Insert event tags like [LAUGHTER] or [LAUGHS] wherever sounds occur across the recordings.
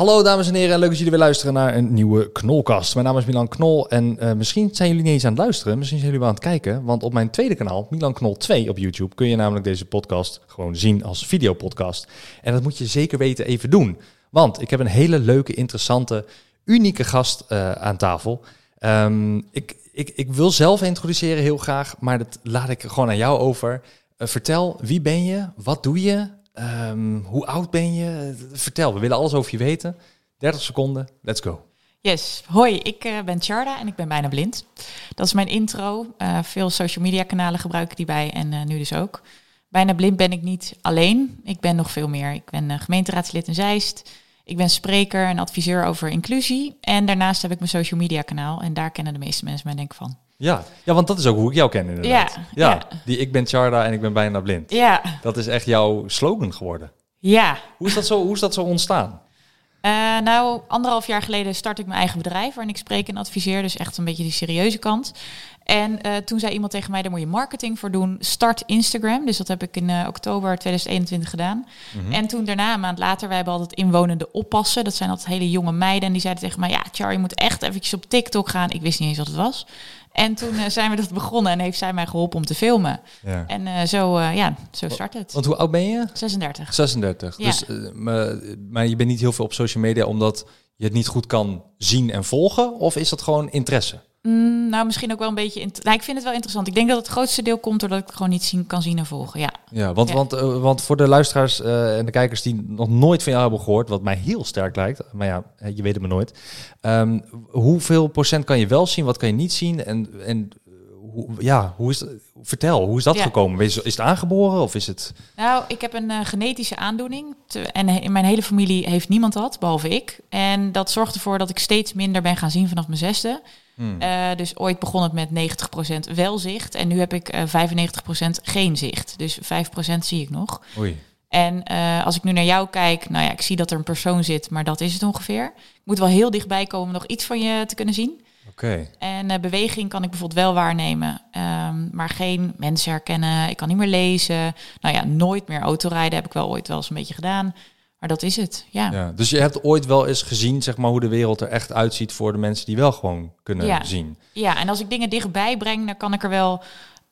Hallo dames en heren, leuk dat jullie weer luisteren naar een nieuwe Knolkast. Mijn naam is Milan Knol en uh, misschien zijn jullie niet eens aan het luisteren, misschien zijn jullie aan het kijken. Want op mijn tweede kanaal, Milan Knol 2 op YouTube, kun je namelijk deze podcast gewoon zien als videopodcast. En dat moet je zeker weten even doen. Want ik heb een hele leuke, interessante, unieke gast uh, aan tafel. Um, ik, ik, ik wil zelf introduceren heel graag, maar dat laat ik gewoon aan jou over. Uh, vertel, wie ben je? Wat doe je? Um, hoe oud ben je? Vertel, we willen alles over je weten. 30 seconden, let's go. Yes, hoi, ik uh, ben Charda en ik ben bijna blind. Dat is mijn intro. Uh, veel social media kanalen gebruik ik die bij en uh, nu dus ook. Bijna blind ben ik niet alleen, ik ben nog veel meer. Ik ben gemeenteraadslid in Zeist. Ik ben spreker en adviseur over inclusie. En daarnaast heb ik mijn social media kanaal en daar kennen de meeste mensen mij denk ik van. Ja, ja, want dat is ook hoe ik jou ken inderdaad. Ja, ja, ja. die ik ben Charda en ik ben bijna blind. Ja. Dat is echt jouw slogan geworden. Ja. Hoe is dat zo, hoe is dat zo ontstaan? Uh, nou, anderhalf jaar geleden start ik mijn eigen bedrijf waarin ik spreek en adviseer. Dus echt een beetje die serieuze kant. En uh, toen zei iemand tegen mij, daar moet je marketing voor doen. Start Instagram. Dus dat heb ik in uh, oktober 2021 gedaan. Mhm. En toen daarna, een maand later, wij hebben altijd inwonende oppassen. Dat zijn altijd hele jonge meiden. En die zeiden tegen mij, ja, Char, je moet echt eventjes op TikTok gaan. Ik wist niet eens wat het was. En toen uh, zijn we dat begonnen en heeft zij mij geholpen om te filmen. Ja. En uh, zo, uh, ja, zo start het. Want hoe oud ben je? 36. 36. Ja. Dus, maar, maar je bent niet heel veel op social media omdat je het niet goed kan zien en volgen? Of is dat gewoon interesse? Mm, nou, misschien ook wel een beetje. Nou, ik vind het wel interessant. Ik denk dat het grootste deel komt doordat ik het gewoon niet zien, kan zien en volgen. Ja, ja want, Ja. Want, uh, want voor de luisteraars uh, en de kijkers die nog nooit van jou hebben gehoord, wat mij heel sterk lijkt, maar ja, je weet het maar nooit. Um, hoeveel procent kan je wel zien, wat kan je niet zien? En, en hoe, ja, hoe is? Vertel, hoe is dat Ja. gekomen? Is, is het aangeboren of is het? Nou, ik heb een uh, genetische aandoening. Te, en in mijn hele familie heeft niemand dat, behalve ik. En dat zorgt ervoor dat ik steeds minder ben gaan zien vanaf mijn zesde. Hmm. Uh, dus ooit begon het met 90% wel zicht. En nu heb ik uh, 95% geen zicht. Dus 5% zie ik nog. Oei. En uh, als ik nu naar jou kijk, nou ja, ik zie dat er een persoon zit, maar dat is het ongeveer. Ik moet wel heel dichtbij komen om nog iets van je te kunnen zien. Oké. Okay. En beweging kan ik bijvoorbeeld wel waarnemen, um, maar geen mensen herkennen. Ik kan niet meer lezen. Nou ja, nooit meer autorijden heb ik wel ooit wel eens een beetje gedaan. Maar dat is het, ja. ja. Dus je hebt ooit wel eens gezien, zeg maar, hoe de wereld er echt uitziet voor de mensen die wel gewoon kunnen ja. zien. Ja, en als ik dingen dichtbij breng, dan kan ik er wel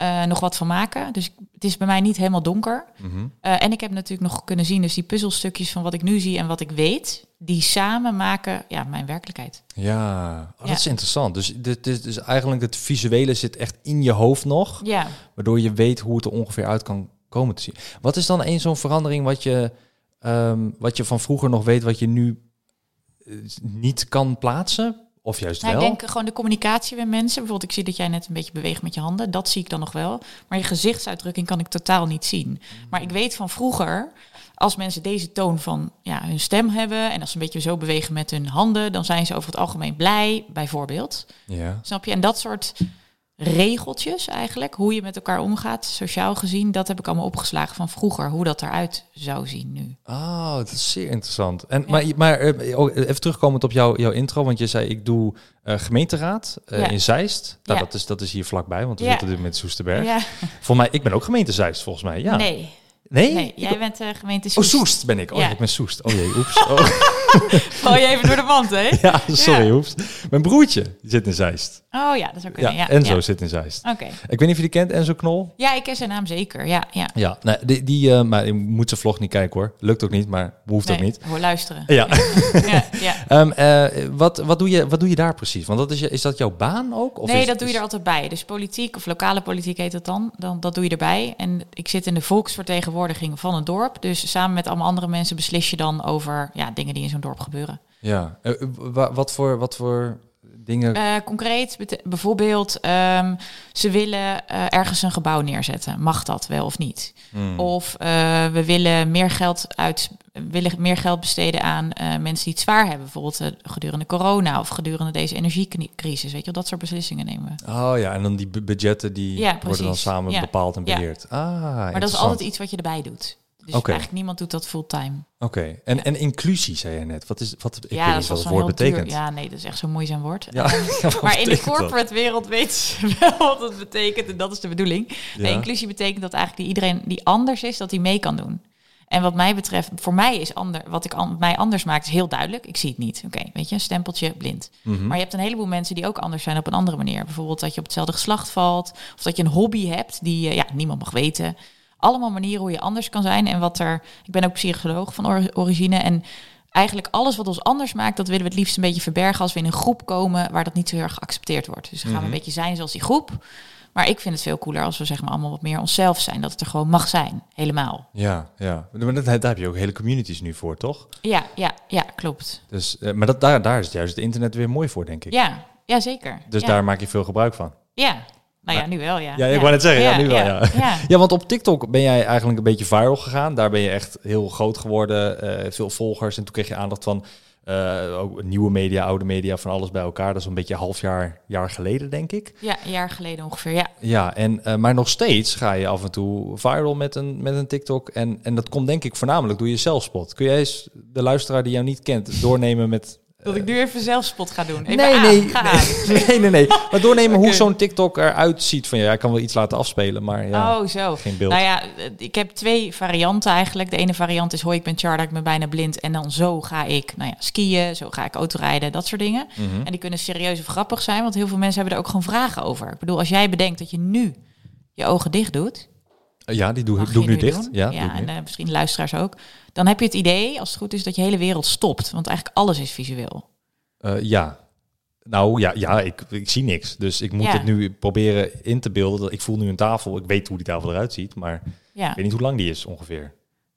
uh, nog wat van maken. Dus het is bij mij niet helemaal donker. Mm -hmm. uh, en ik heb natuurlijk nog kunnen zien, dus die puzzelstukjes van wat ik nu zie en wat ik weet, die samen maken ja, mijn werkelijkheid. Ja, oh, dat Ja. is interessant. Dus, dit is, dus eigenlijk het visuele zit echt in je hoofd nog, Ja, waardoor je weet hoe het er ongeveer uit kan komen te zien. Wat is dan een zo'n verandering wat je, um, wat je van vroeger nog weet, wat je nu uh, niet kan plaatsen? Of juist nou, wel? ik denk gewoon de communicatie met mensen. Bijvoorbeeld, ik zie dat jij net een beetje beweegt met je handen. Dat zie ik dan nog wel. Maar je gezichtsuitdrukking kan ik totaal niet zien. Maar ik weet van vroeger, als mensen deze toon van ja, hun stem hebben... en als ze een beetje zo bewegen met hun handen... dan zijn ze over het algemeen blij, bijvoorbeeld. Ja. Snap je? En dat soort regeltjes eigenlijk, hoe je met elkaar omgaat, sociaal gezien... dat heb ik allemaal opgeslagen van vroeger, hoe dat eruit zou zien nu. Oh, dat is zeer interessant. En, Ja. Maar, maar eh, oh, even terugkomend op jouw, jouw intro, want je zei ik doe eh, gemeenteraad eh, Ja. in Zeist. Nou, Ja. dat, is, dat is hier vlakbij, want we zitten nu met Soesterberg. Ja. Voor mij, ik ben ook gemeente Zeist volgens mij. Ja. Nee, Nee? nee, Ik- jij bent uh, gemeente Oh, Soest. Soest ben ik. Oh, Ja. ik ben Soest. Oh jee, oeps. [LAUGHS] Oh, Val je even door de wand, hè? [LAUGHS] ja, sorry, Ja. oeps. Mijn broertje zit in Zeist. Oh ja, dat zou kunnen. Ja, Enzo zit in Zeist. Oké. Ik weet niet of je die kent, Enzo Knol. Ja, ik ken zijn naam zeker. Ja, ja. Ja, nee, die, die eh, maar je moet zijn vlog niet kijken hoor. Lukt ook niet, maar behoeft ook niet. Hoor luisteren. Ja. [LAUGHS] ja, ja. Ehm, eh, wat, wat, doe je, wat doe je daar precies? Want dat is, je, is dat jouw baan ook? Of nee, is, dat doe je er altijd bij. Dus politiek of lokale politiek heet het dan. dan. Dat doe je erbij. En ik zit in de volksvertegenwoordiging van het dorp. Dus samen met allemaal andere mensen beslis je dan over ja, dingen die in zo'n dorp gebeuren. Ja, Eh, wa- wat, voor, wat voor dingen? Eh, concreet, bijvoorbeeld, ehm, ze willen eh, ergens een gebouw neerzetten. Mag dat wel of niet? Hmm. Of eh, we willen meer geld uit, willen meer geld besteden aan mensen die het zwaar hebben. Bijvoorbeeld gedurende corona of gedurende deze energiecrisis. Weet je, wel, dat soort beslissingen nemen we. Oh ja, en dan die bu- budgetten die Ja, worden dan samen Ja. bepaald en Ja. beheerd. Ah, Maar dat is altijd iets wat je erbij doet. Dus eigenlijk niemand doet dat fulltime. Oké, en, en inclusie zei je net. Wat is, wat, ik ja, dat is wat het woord heel duur. betekent. Ja, nee, dat is echt zo'n moeizaam woord. Ja, [LAUGHS] [LAUGHS] maar in de betekent dat? corporate wereld weet ze [LAUGHS] wel wat het betekent. En dat is de bedoeling. Nee, inclusie betekent dat eigenlijk die iedereen die anders is, dat hij mee kan doen. En wat mij betreft, voor mij is ander, wat ik an, mij anders maakt, is heel duidelijk. Ik zie het niet. Oké, weet je, een stempeltje blind. Mhm. Maar je hebt een heleboel mensen die ook anders zijn op een andere manier. Bijvoorbeeld dat je op hetzelfde geslacht valt. Of dat je een hobby hebt die eh, ja, niemand mag weten. Allemaal manieren hoe je anders kan zijn. En wat er. Ik ben ook psycholoog van or- origine. En eigenlijk alles wat ons anders maakt, dat willen we het liefst een beetje verbergen als we in een groep komen waar dat niet zo heel erg geaccepteerd wordt. Dus dan gaan we Mhm. een beetje zijn zoals die groep. Maar ik vind het veel cooler als we zeg maar allemaal wat meer onszelf zijn. Dat het er gewoon mag zijn. Helemaal. Ja, ja. Maar dat, daar heb je ook hele communities nu voor, toch? Ja, ja, ja, klopt. Dus, eh, maar dat, daar, daar is het juist het internet weer mooi voor, denk ik. Ja, ja zeker. Dus ja. daar maak je veel gebruik van. Ja. Nou ja, nu wel, ja. Ja, ik wou net zeggen, ja, nu wel, ja. ja. Ja, want op TikTok ben jij eigenlijk een beetje viral gegaan. Daar ben je echt heel groot geworden, eh, veel volgers. En toen kreeg je aandacht van eh, ook nieuwe media, oude media, van alles bij elkaar. Dat is een beetje een half jaar, jaar geleden, denk ik. Ja, een jaar geleden ongeveer, ja. Ja, en, eh, maar nog steeds ga je af en toe viral met een, met een TikTok. En, en dat komt denk ik voornamelijk door je zelfspot. Kun jij eens de luisteraar die jou niet kent doornemen met... Dat ik nu even zelfspot ga doen. Even nee, aan, nee, nee, [LAUGHS] nee, nee, nee. Maar doornemen hoe Oké. zo'n TikTok eruit ziet. Van ja, hij kan wel iets laten afspelen, maar ja, Oh, zo. geen beeld. Nou ja, eh, ik heb twee varianten eigenlijk. De ene variant is, hoi, ik ben Charda, ik ben bijna blind. En dan zo ga ik nou ja, skiën, zo ga ik autorijden, dat soort dingen. Mhm. En die kunnen serieus of grappig zijn, want heel veel mensen hebben er ook gewoon vragen over. Ik bedoel, als jij bedenkt dat je nu je ogen dicht doet, Ja, die doe, ik nu dicht. doen. Ja, ja en eh, misschien luisteraars ook. Dan heb je het idee, als het goed is, dat je hele wereld stopt. Want eigenlijk alles is visueel. Eh, ja. Nou ja, ja ik, ik zie niks. Dus ik moet Ja. het nu proberen in te beelden. Ik voel nu een tafel. Ik weet hoe die tafel eruit ziet, maar Ja, ik weet niet hoe lang die is ongeveer.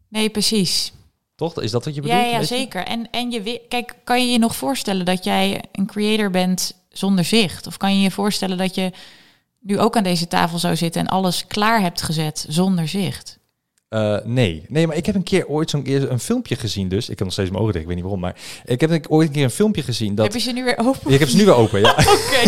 nee, precies. Toch? Is dat wat je bedoelt? Ja, ja zeker. En, en je, kijk, kan je je nog voorstellen dat jij een creator bent zonder zicht? Of kan je je voorstellen dat je nu ook aan deze tafel zou zitten en alles klaar hebt gezet zonder zicht? Eh, nee. nee, maar ik heb een keer ooit zo'n keer een filmpje gezien. Dus ik heb nog steeds mijn ogen dicht. Ik weet niet waarom, maar ik heb ooit een keer een filmpje gezien dat. Heb je ze nu weer open? Ja, ik heb ze nu weer open. Ja, [LAUGHS] [LAUGHS] Oké.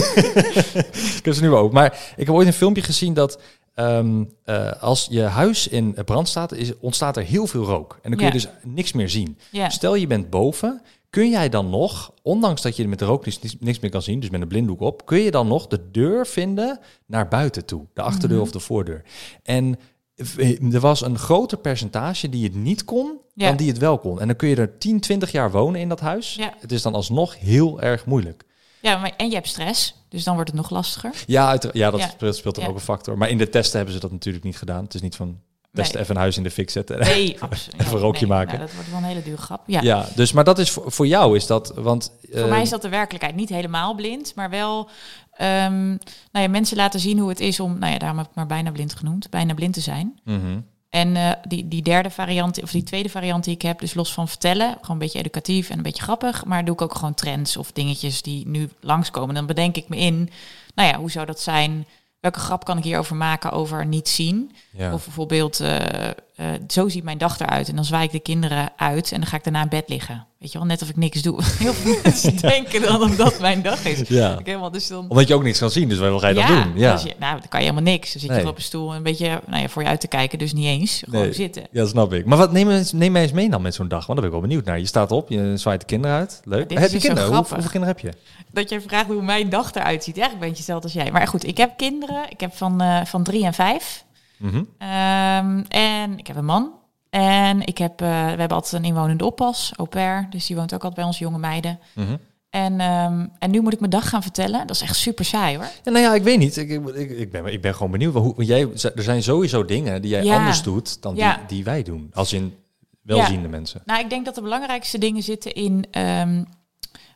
ik heb ze nu weer open. Maar ik heb ooit een filmpje gezien dat ehm, eh, als je huis in brand staat, is, ontstaat er heel veel rook. En dan kun je Ja. dus niks meer zien. Ja. Stel je bent boven, kun jij dan nog, ondanks dat je met de rook niks, meer kan zien, dus met een blinddoek op, kun je dan nog de deur vinden naar buiten toe, de achterdeur Mhm. of de voordeur. En v- er was een groter percentage die het niet kon Ja. dan die het wel kon. En dan kun je er 10, 20 jaar wonen in dat huis. Ja. Het is dan alsnog heel erg moeilijk. Ja, maar, en je hebt stress, dus dan wordt het nog lastiger. Ja, ja dat Ja. speelt, Ja. ook een factor. Maar in de testen hebben ze dat natuurlijk niet gedaan. Het is niet van Nee. even een huis in de fik zetten. Nee, [LAUGHS] absoluut. Even een rookje nee, maken. Nou, dat wordt wel een hele dure grap. Ja. Ja. dus maar dat is voor, voor jou is dat, want Voor eh, mij is dat de werkelijkheid. Niet helemaal blind, maar wel ehm, nou ja, mensen laten zien hoe het is om, nou ja, daarom heb ik maar bijna blind genoemd, bijna blind te zijn. mhm. En eh, die, die derde variant, of die tweede variant die ik heb, dus los van vertellen, gewoon een beetje educatief en een beetje grappig, maar doe ik ook gewoon trends of dingetjes die nu langskomen. Dan bedenk ik me in, nou ja, hoe zou dat zijn? Welke grap kan ik hierover maken over niet zien? ja. Of bijvoorbeeld, eh, eh, zo ziet mijn dag eruit. En dan zwaai ik de kinderen uit en dan ga ik daarna in bed liggen. Weet je wel, net of ik niks doe. [LAUGHS] Heel veel mensen denken dan dat dat mijn dag is. ja. Ik helemaal, dus dan... Omdat je ook niks kan zien, dus wat ga je dan doen? Ja. dus je- nou, dan kan je helemaal niks. Dan zit je Nee. op een stoel een beetje nou ja, voor je uit te kijken. Dus niet eens, gewoon Nee. zitten. ja, snap ik. Maar wat, neem, eens- neem mij eens mee dan met zo'n dag, want daar ben ik wel benieuwd naar. Je staat op, je zwaait de kinderen uit. Leuk. heb je dus kinderen? Hoe, hoeveel kinderen heb je? Dat je vraagt hoe mijn dag eruit ziet. Eigenlijk ben je hetzelfde als jij. Maar goed, ik heb kinderen. Ik heb van, eh, van drie en vijf. Mhm. Ehm, en ik heb een man. En ik heb, eh, we hebben altijd een inwonende oppas, au pair. Dus die woont ook altijd bij ons, jonge meiden. Mhm. En, ehm, en nu moet ik mijn dag gaan vertellen. Dat is echt super saai hoor. Ja, nou ja, ik weet niet. Ik, ik, ben, ik ben gewoon benieuwd. Hoe, jij, er zijn sowieso dingen die jij Ja. anders doet dan Ja. die, die wij doen. Als in welziende mensen. Nou, ik denk dat de belangrijkste dingen zitten in ehm,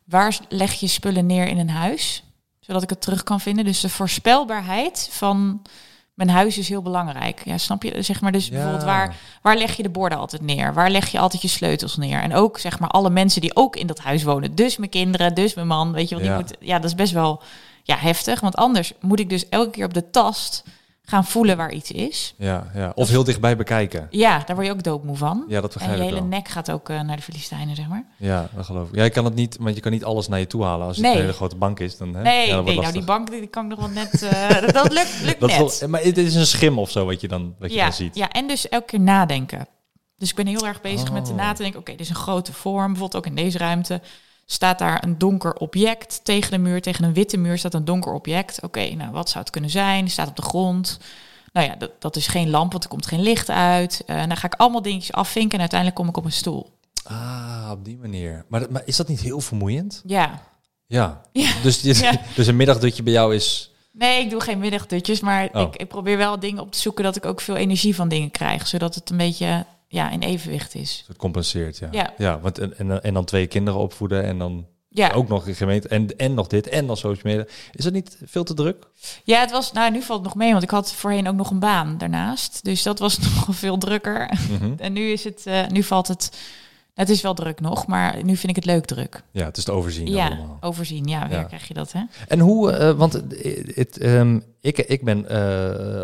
waar leg je spullen neer in een huis, zodat ik het terug kan vinden. Dus de voorspelbaarheid van mijn huis is heel belangrijk. Ja, snap je? Zeg maar dus Ja. bijvoorbeeld waar, waar leg je de borden altijd neer? Waar leg je altijd je sleutels neer? En ook zeg maar alle mensen die ook in dat huis wonen. Dus mijn kinderen, dus mijn man. Weet je wel, die Ja. moet, ja, dat is best wel ja, heftig. Want anders moet ik dus elke keer op de tast gaan voelen waar iets is. Ja, ja. Of heel dichtbij bekijken. Ja, daar word je ook doodmoe van. Ja, dat En begrijp je ik hele wel. nek gaat ook eh, naar de Filistijnen, zeg maar. Ja, dat geloof ik. Ja, je kan het niet, want je kan niet alles naar je toe halen. Als het Nee. een hele grote bank is, dan hè? Nee, ja, nou die bank die kan ik nog wel net... eh, [LAUGHS] dat, dat lukt, lukt Dat net. wel- maar het is een schim of zo wat je dan, wat je ja, dan ziet. ja, en dus elke keer nadenken. Dus ik ben heel erg bezig met de Oh. na te denken... oké, dit is een grote vorm, bijvoorbeeld ook in deze ruimte... staat daar een donker object tegen de muur. Tegen een witte muur staat een donker object. Oké, nou, wat zou het kunnen zijn? Staat op de grond. Nou ja, dat, dat is geen lamp, want er komt geen licht uit. Eh, en dan ga ik allemaal dingetjes afvinken en uiteindelijk kom ik op een stoel. Ah, op die manier. Maar, is dat niet heel vermoeiend? Ja. Ja. Ja. Dus, dit- [LAUGHS] Ja. dus een middagdutje bij jou is... Nee, ik doe geen middagdutjes, maar Oh. ik, ik probeer wel dingen op te zoeken dat ik ook veel energie van dingen krijg. Zodat het een beetje ja, in evenwicht is. Het compenseert, ja. Ja. ja want en, en, en dan twee kinderen opvoeden en dan Ja, ook nog een gemeente en, en nog dit en nog social media. Is dat niet veel te druk? ja het was, nou nu valt het nog mee, want ik had voorheen ook nog een baan daarnaast. Dus dat was [LAUGHS] nog veel drukker. Mhm. En nu is het, eh, nu valt het, het is wel druk nog, maar nu vind ik het leuk druk. Ja, het is te overzien Ja, allemaal. overzien. Ja, weer Ja. krijg je dat, hè? En hoe, eh, want het, ehm, ik, ik ben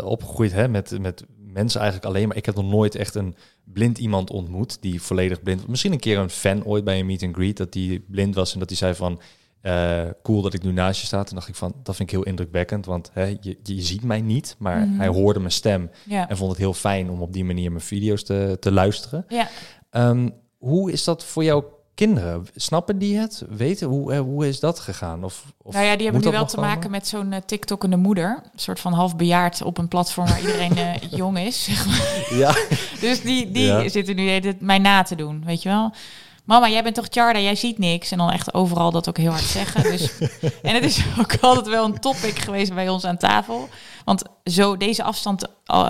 opgegroeid hè, met, met mensen eigenlijk alleen, maar ik heb nog nooit echt een blind iemand ontmoet die volledig blind was. Misschien een keer een fan ooit bij een meet and greet dat die blind was en dat hij zei van eh, cool dat ik nu naast je sta. Toen dacht ik van dat vind ik heel indrukwekkend, want hè, je, je ziet mij niet, maar Mhm. hij hoorde mijn stem Ja. en vond het heel fijn om op die manier mijn video's te, te luisteren. Ja. Ehm, hoe is dat voor jouw kinderen? Snappen die het? Weten hoe, eh, hoe is dat gegaan? Of, of nou ja, die hebben nu wel te komen? maken met zo'n eh, TikTokkende moeder. Een soort van half bejaard op een platform waar iedereen eh, [LAUGHS] jong is. zeg maar. Ja. [LAUGHS] Dus die, die Ja. zitten nu tijd mij na te doen, weet je wel. Mama, jij bent toch Charda, jij ziet niks. En dan echt overal dat ook heel hard zeggen. Dus, [LAUGHS] en het is ook altijd wel een topic geweest bij ons aan tafel. Want zo deze afstand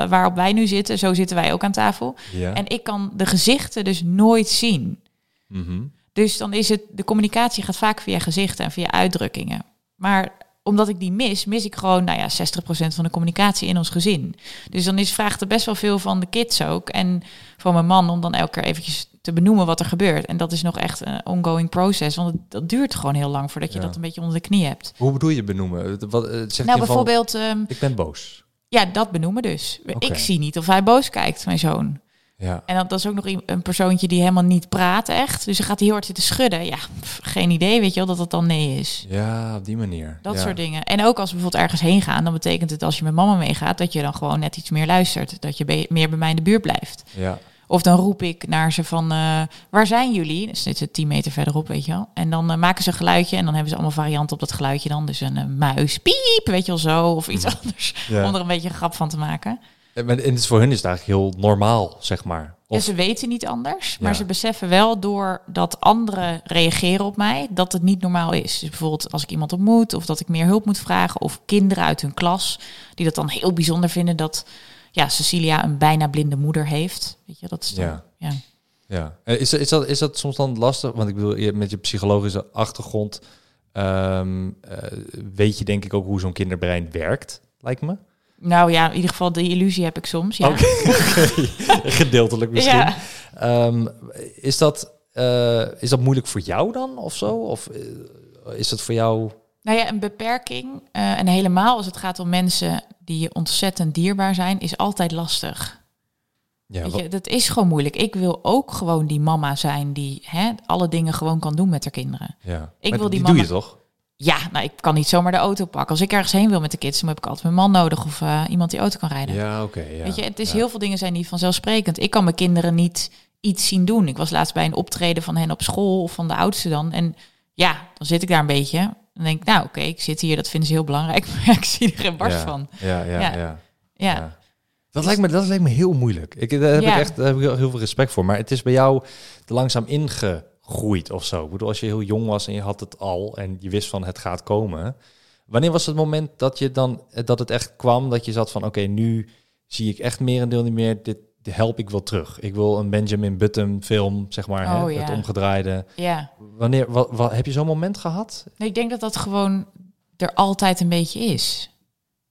waarop wij nu zitten, zo zitten wij ook aan tafel. ja. En ik kan de gezichten dus nooit zien. Mhm. Dus dan is het, de communicatie gaat vaak via gezichten en via uitdrukkingen. Maar omdat ik die mis, mis ik gewoon, nou ja, 60% van de communicatie in ons gezin. Dus dan is, vraagt er best wel veel van de kids ook. En van mijn man om dan elke keer eventjes te benoemen wat er gebeurt. En dat is nog echt een ongoing process. Want het, dat duurt gewoon heel lang voordat je Ja. dat een beetje onder de knie hebt. Hoe bedoel je benoemen? Wat, eh, zeg nou, je van, bijvoorbeeld, ehm, ik ben boos. ja, dat benoemen dus. Ik zie niet of hij boos kijkt, mijn zoon. Ja. En dan, dat is ook nog een persoontje die helemaal niet praat echt. Dus dan gaat heel hard zitten schudden. Ja, pff, geen idee, weet je wel, dat het dan nee is. ja, op die manier. Dat ja. soort dingen. En ook als we bijvoorbeeld ergens heen gaan, dan betekent het als je met mama meegaat, dat je dan gewoon net iets meer luistert. Dat je be- meer bij mij in de buurt blijft. Ja. Of dan roep ik naar ze van, eh, waar zijn jullie? Dus dit is 10 meter verderop, weet je wel. En dan eh, maken ze een geluidje en dan hebben ze allemaal varianten op dat geluidje dan. Dus een eh, muis, piep, weet je wel zo. Of iets [LAUGHS] anders, Mm. Ja. om er een beetje een grap van te maken. En is voor hun is het eigenlijk heel normaal, zeg maar. Ja, ze weten niet anders, maar Ja. ze beseffen wel doordat anderen reageren op mij, dat het niet normaal is. Dus bijvoorbeeld als ik iemand ontmoet of dat ik meer hulp moet vragen of kinderen uit hun klas die dat dan heel bijzonder vinden dat ja, Cecilia een bijna blinde moeder heeft. Weet je, dat is dan, Ja. ja. ja. Eh, Is, dat- is, dat, is dat soms dan lastig? Want ik bedoel, met je psychologische achtergrond ehm, eh, weet je denk ik ook hoe zo'n kinderbrein werkt, lijkt me. Nou ja, in ieder geval die illusie heb ik soms. Ja. Oké, [LAUGHS] [LAUGHS] gedeeltelijk misschien. Ja. Ehm, is, dat, eh, is dat moeilijk voor jou dan of zo? Of eh, is het voor jou... Nou ja, een beperking, eh, en helemaal als het gaat om mensen die je ontzettend dierbaar zijn, is altijd lastig. Ja, je, dat is gewoon moeilijk. Ik wil ook gewoon die mama zijn die hè, alle dingen gewoon kan doen met haar kinderen. ja. Ik Maar wil die doe je toch? Ja, nou, ik kan niet zomaar de auto pakken. Als ik ergens heen wil met de kids, dan heb ik altijd mijn man nodig of eh, iemand die auto kan rijden. Ja, oké. ja. Weet je, het is Ja. heel veel dingen zijn niet vanzelfsprekend. Ik kan mijn kinderen niet iets zien doen. Ik was laatst bij een optreden van hen op school of van de oudste dan. En ja, dan zit ik daar een beetje. Dan denk ik, nou oké, ik zit hier, dat vinden ze heel belangrijk. [LAUGHS] Maar ik zie er geen barst ja. van. Ja, ja, Ja. ja. Dat, lijkt me, dat lijkt me heel moeilijk. Ik, daar heb ik echt daar heb ik heel veel respect voor. Maar het is bij jou langzaam ingegroeid of zo. Ik bedoel, als je heel jong was en je had het al en je wist van het gaat komen. Wanneer was het moment dat je dan dat het echt kwam dat je zat van oké, nu zie ik echt meer een deel niet meer. Dit, help ik wel terug. Ik wil een Benjamin Button film, zeg maar, hè, Oh, ja. het omgedraaide. ja. Wanneer wat, wat, heb je zo'n moment gehad? Nee, ik denk dat dat gewoon er altijd een beetje is.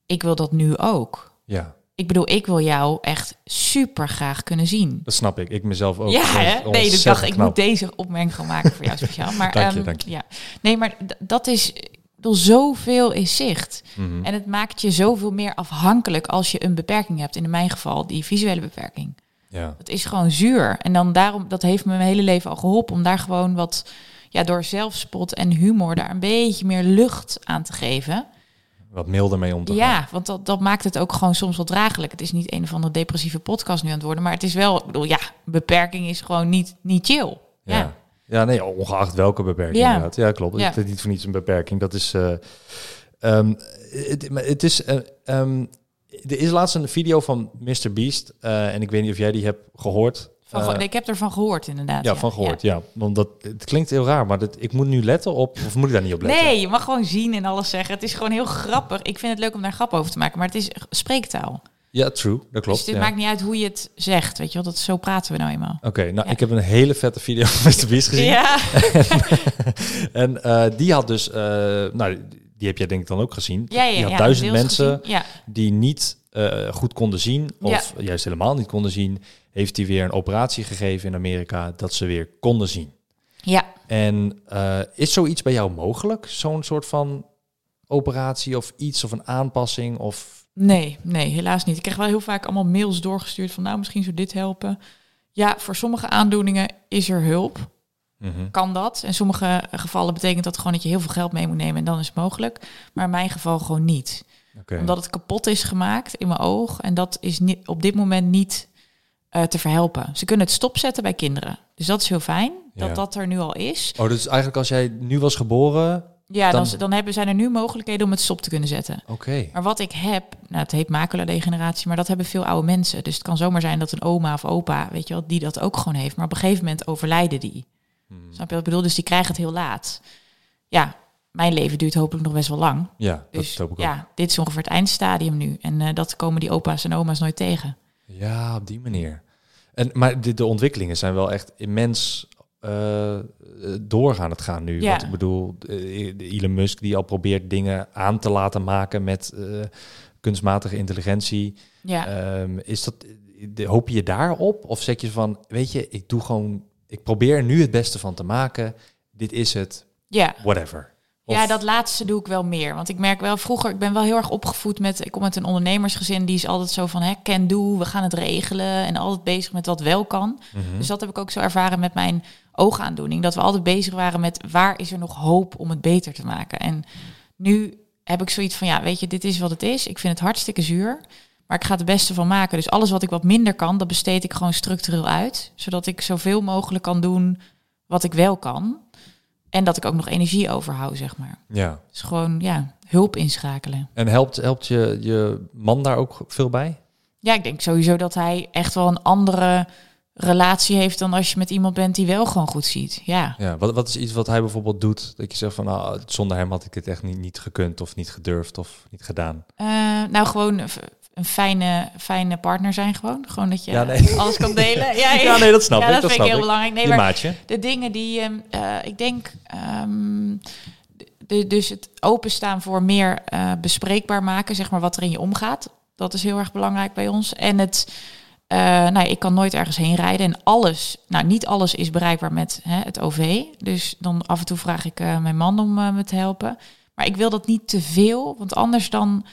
Ik wil dat nu ook. Ja, Ik bedoel, ik wil jou echt super graag kunnen zien. dat snap ik. Ik mezelf ook. ja, Dat hè? Nee, dus ik dacht, ik moet deze opmerking gaan maken voor jou speciaal. [LAUGHS] Maar, Dank je, ehm, dank je. Ja. Nee, maar dat is... bedoel, zoveel is zicht. Mhm. En het maakt je zoveel meer afhankelijk als je een beperking hebt. In mijn geval die visuele beperking. Ja. Het is gewoon zuur. En dan daarom, dat heeft me mijn hele leven al geholpen om daar gewoon wat, ja, door zelfspot en humor daar een beetje meer lucht aan te geven. Wat milder mee om te gaan. Ja, want dat, dat maakt het ook gewoon soms wel draaglijk. Het is niet een of andere depressieve podcast nu aan het worden, maar het is wel, ik bedoel, ja, beperking is gewoon niet, niet chill. Ja. Ja. ja, nee, ongeacht welke beperking Ja. inderdaad. Ja, klopt. Ja. Het is niet voor niets een beperking. Dat is... eh, ehm, het, is... ehm, er is laatst een video van Mr. Beast. eh, en ik weet niet of jij die hebt gehoord. Van, Eh, ik heb ervan gehoord inderdaad. ja, van gehoord, ja. Want dat, het klinkt heel raar, maar dat, ik moet nu letten op... Of moet ik daar niet op letten? Nee, je mag gewoon zien en alles zeggen. Het is gewoon heel grappig. Ik vind het leuk om daar grap over te maken, maar het is spreektaal. Ja, true. Dat klopt. dus het ja. maakt niet uit hoe je het zegt, weet je wel. Dat, zo praten we nou eenmaal. Oké, nou, ik heb een hele vette video van Mr. Beast gezien. Ja, [LAUGHS] En eh, die had dus... eh, nou, die heb jij denk ik dan ook gezien. ja, ja. die had ja, duizend mensen die niet goed konden zien... of juist helemaal niet konden zien... heeft hij weer een operatie gegeven in Amerika... dat ze weer konden zien. ja. En eh, is zoiets bij jou mogelijk? Zo'n soort van operatie of iets of een aanpassing? Of... Nee, nee, helaas niet. Ik krijg wel heel vaak allemaal mails doorgestuurd van nou, misschien zou dit helpen. Ja, voor sommige aandoeningen is er hulp. Mhm. Kan dat. In sommige gevallen betekent dat gewoon dat je heel veel geld mee moet nemen en dan is het mogelijk. Maar in mijn geval gewoon niet. Omdat het kapot is gemaakt in mijn oog. En dat is niet, op dit moment niet eh, te verhelpen. Ze kunnen het stopzetten bij kinderen. Dus dat is heel fijn dat Ja. dat er nu al is. Oh, dus eigenlijk als jij nu was geboren... Ja, dan, Dan- dan, hebben, zijn er nu mogelijkheden om het stop te kunnen zetten. Oké. Maar wat ik heb, nou, het heet maculadegeneratie, maar dat hebben veel oude mensen. Dus het kan zomaar zijn dat een oma of opa, weet je wel, die dat ook gewoon heeft. Maar op een gegeven moment overlijden die. Hmm. Snap je wat ik bedoel? Dus die krijgen het heel laat. Ja, mijn leven duurt hopelijk nog best wel lang. Ja, dat Dus hoop ik ook. ja, dit is ongeveer het eindstadium nu. En eh, dat komen die opa's en oma's nooit tegen. Ja, op die manier. En, maar de, de ontwikkelingen zijn wel echt immens eh, eh, doorgaan het gaan nu. Ja. Want ik bedoel, eh, Elon Musk die al probeert dingen aan te laten maken met eh, kunstmatige intelligentie. Ja, Ehm, is dat, de, hoop je daarop? Of zeg je van, weet je, ik doe gewoon, ik probeer er nu het beste van te maken. Dit is het, ja. whatever. Of- Ja, dat laatste doe ik wel meer. Want ik merk wel, vroeger, ik ben wel heel erg opgevoed met, ik kom uit een ondernemersgezin, die is altijd zo van, hè, can do, we gaan het regelen en altijd bezig met wat wel kan. Mhm. Dus dat heb ik ook zo ervaren met mijn oogaandoening, dat we altijd bezig waren met waar is er nog hoop om het beter te maken. En nu heb ik zoiets van, ja, weet je, dit is wat het is. Ik vind het hartstikke zuur, maar ik ga het beste van maken. Dus alles wat ik wat minder kan, dat besteed ik gewoon structureel uit, zodat ik zoveel mogelijk kan doen wat ik wel kan. En dat ik ook nog energie overhoud, zeg maar. Ja. Dus gewoon, ja, hulp inschakelen. En helpt, helpt je, je man daar ook veel bij? Ja, ik denk sowieso dat hij echt wel een andere relatie heeft dan als je met iemand bent die wel gewoon goed ziet. Ja. Ja, wat, wat is iets wat hij bijvoorbeeld doet? Dat je zegt van, nou, zonder hem had ik dit echt niet, niet gekund of niet gedurfd of niet gedaan. Eh, nou, gewoon een, fijne, fijne partner zijn gewoon. Gewoon dat je Ja, nee. alles kan delen. [LAUGHS] Ja, Ja, nee, dat snap ja, ik. dat, Dat, vind ik heel ik. belangrijk. Nee, maar maatje. de dingen die, ehm, eh, ik denk, ehm, de, dus het openstaan voor meer eh, bespreekbaar maken, zeg maar, wat er in je omgaat. Dat is heel erg belangrijk bij ons. En het, eh, nou, ik kan nooit ergens heen rijden en alles, nou, niet alles is bereikbaar met hè, het OV. Dus dan af en toe vraag ik mijn man om me te helpen. Maar ik wil dat niet te veel, want anders dan,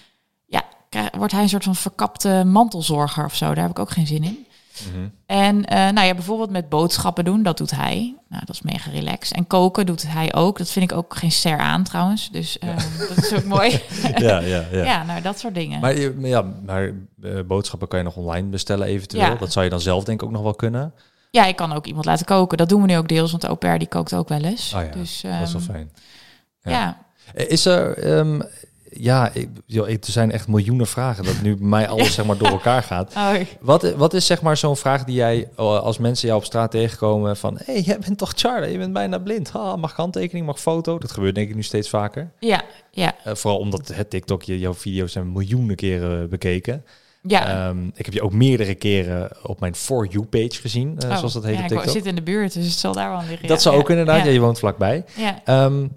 wordt hij een soort van verkapte mantelzorger of zo. Daar heb ik ook geen zin in. Mhm. En eh, nou ja, bijvoorbeeld met boodschappen doen, dat doet hij. Nou, dat is mega relaxed. En koken doet hij ook. Dat vind ik ook geen ster aan trouwens. Dus eh, dat is ook mooi. [LAUGHS] Ja, ja, ja. Ja. nou dat soort dingen. Maar, ja, maar eh, boodschappen kan je nog online bestellen eventueel. Ja. Dat zou je dan zelf denk ik ook nog wel kunnen. Ja, ik kan ook iemand laten koken. Dat doen we nu ook deels, want de au pair die kookt ook wel eens. Oh ja, dus, dat is wel ehm, fijn. Ja. Ja. Eh, Is er, ehm, ja, ik, joh, ik- er zijn echt miljoenen vragen dat nu bij mij [LAUGHS] alles zeg maar door elkaar gaat. [LAUGHS] Oh, Wat, wat is zeg maar zo'n vraag die jij, eh, als mensen jou op straat tegenkomen van, hé, hey, jij bent toch Charlie, je bent bijna blind. Ha, mag handtekening, mag foto? Dat gebeurt denk ik nu steeds vaker. ja, ja, Eh, vooral omdat het TikTok, je, jouw video's zijn miljoenen keren bekeken. ja. Ehm, ik heb je ook meerdere keren op mijn For You page gezien, eh, Oh, zoals dat heet ja, op ik TikTok. zit in de buurt, dus het zal daar wel liggen. Dat ja. zou ook inderdaad, ja. Ja, je woont vlakbij. ja. Ehm,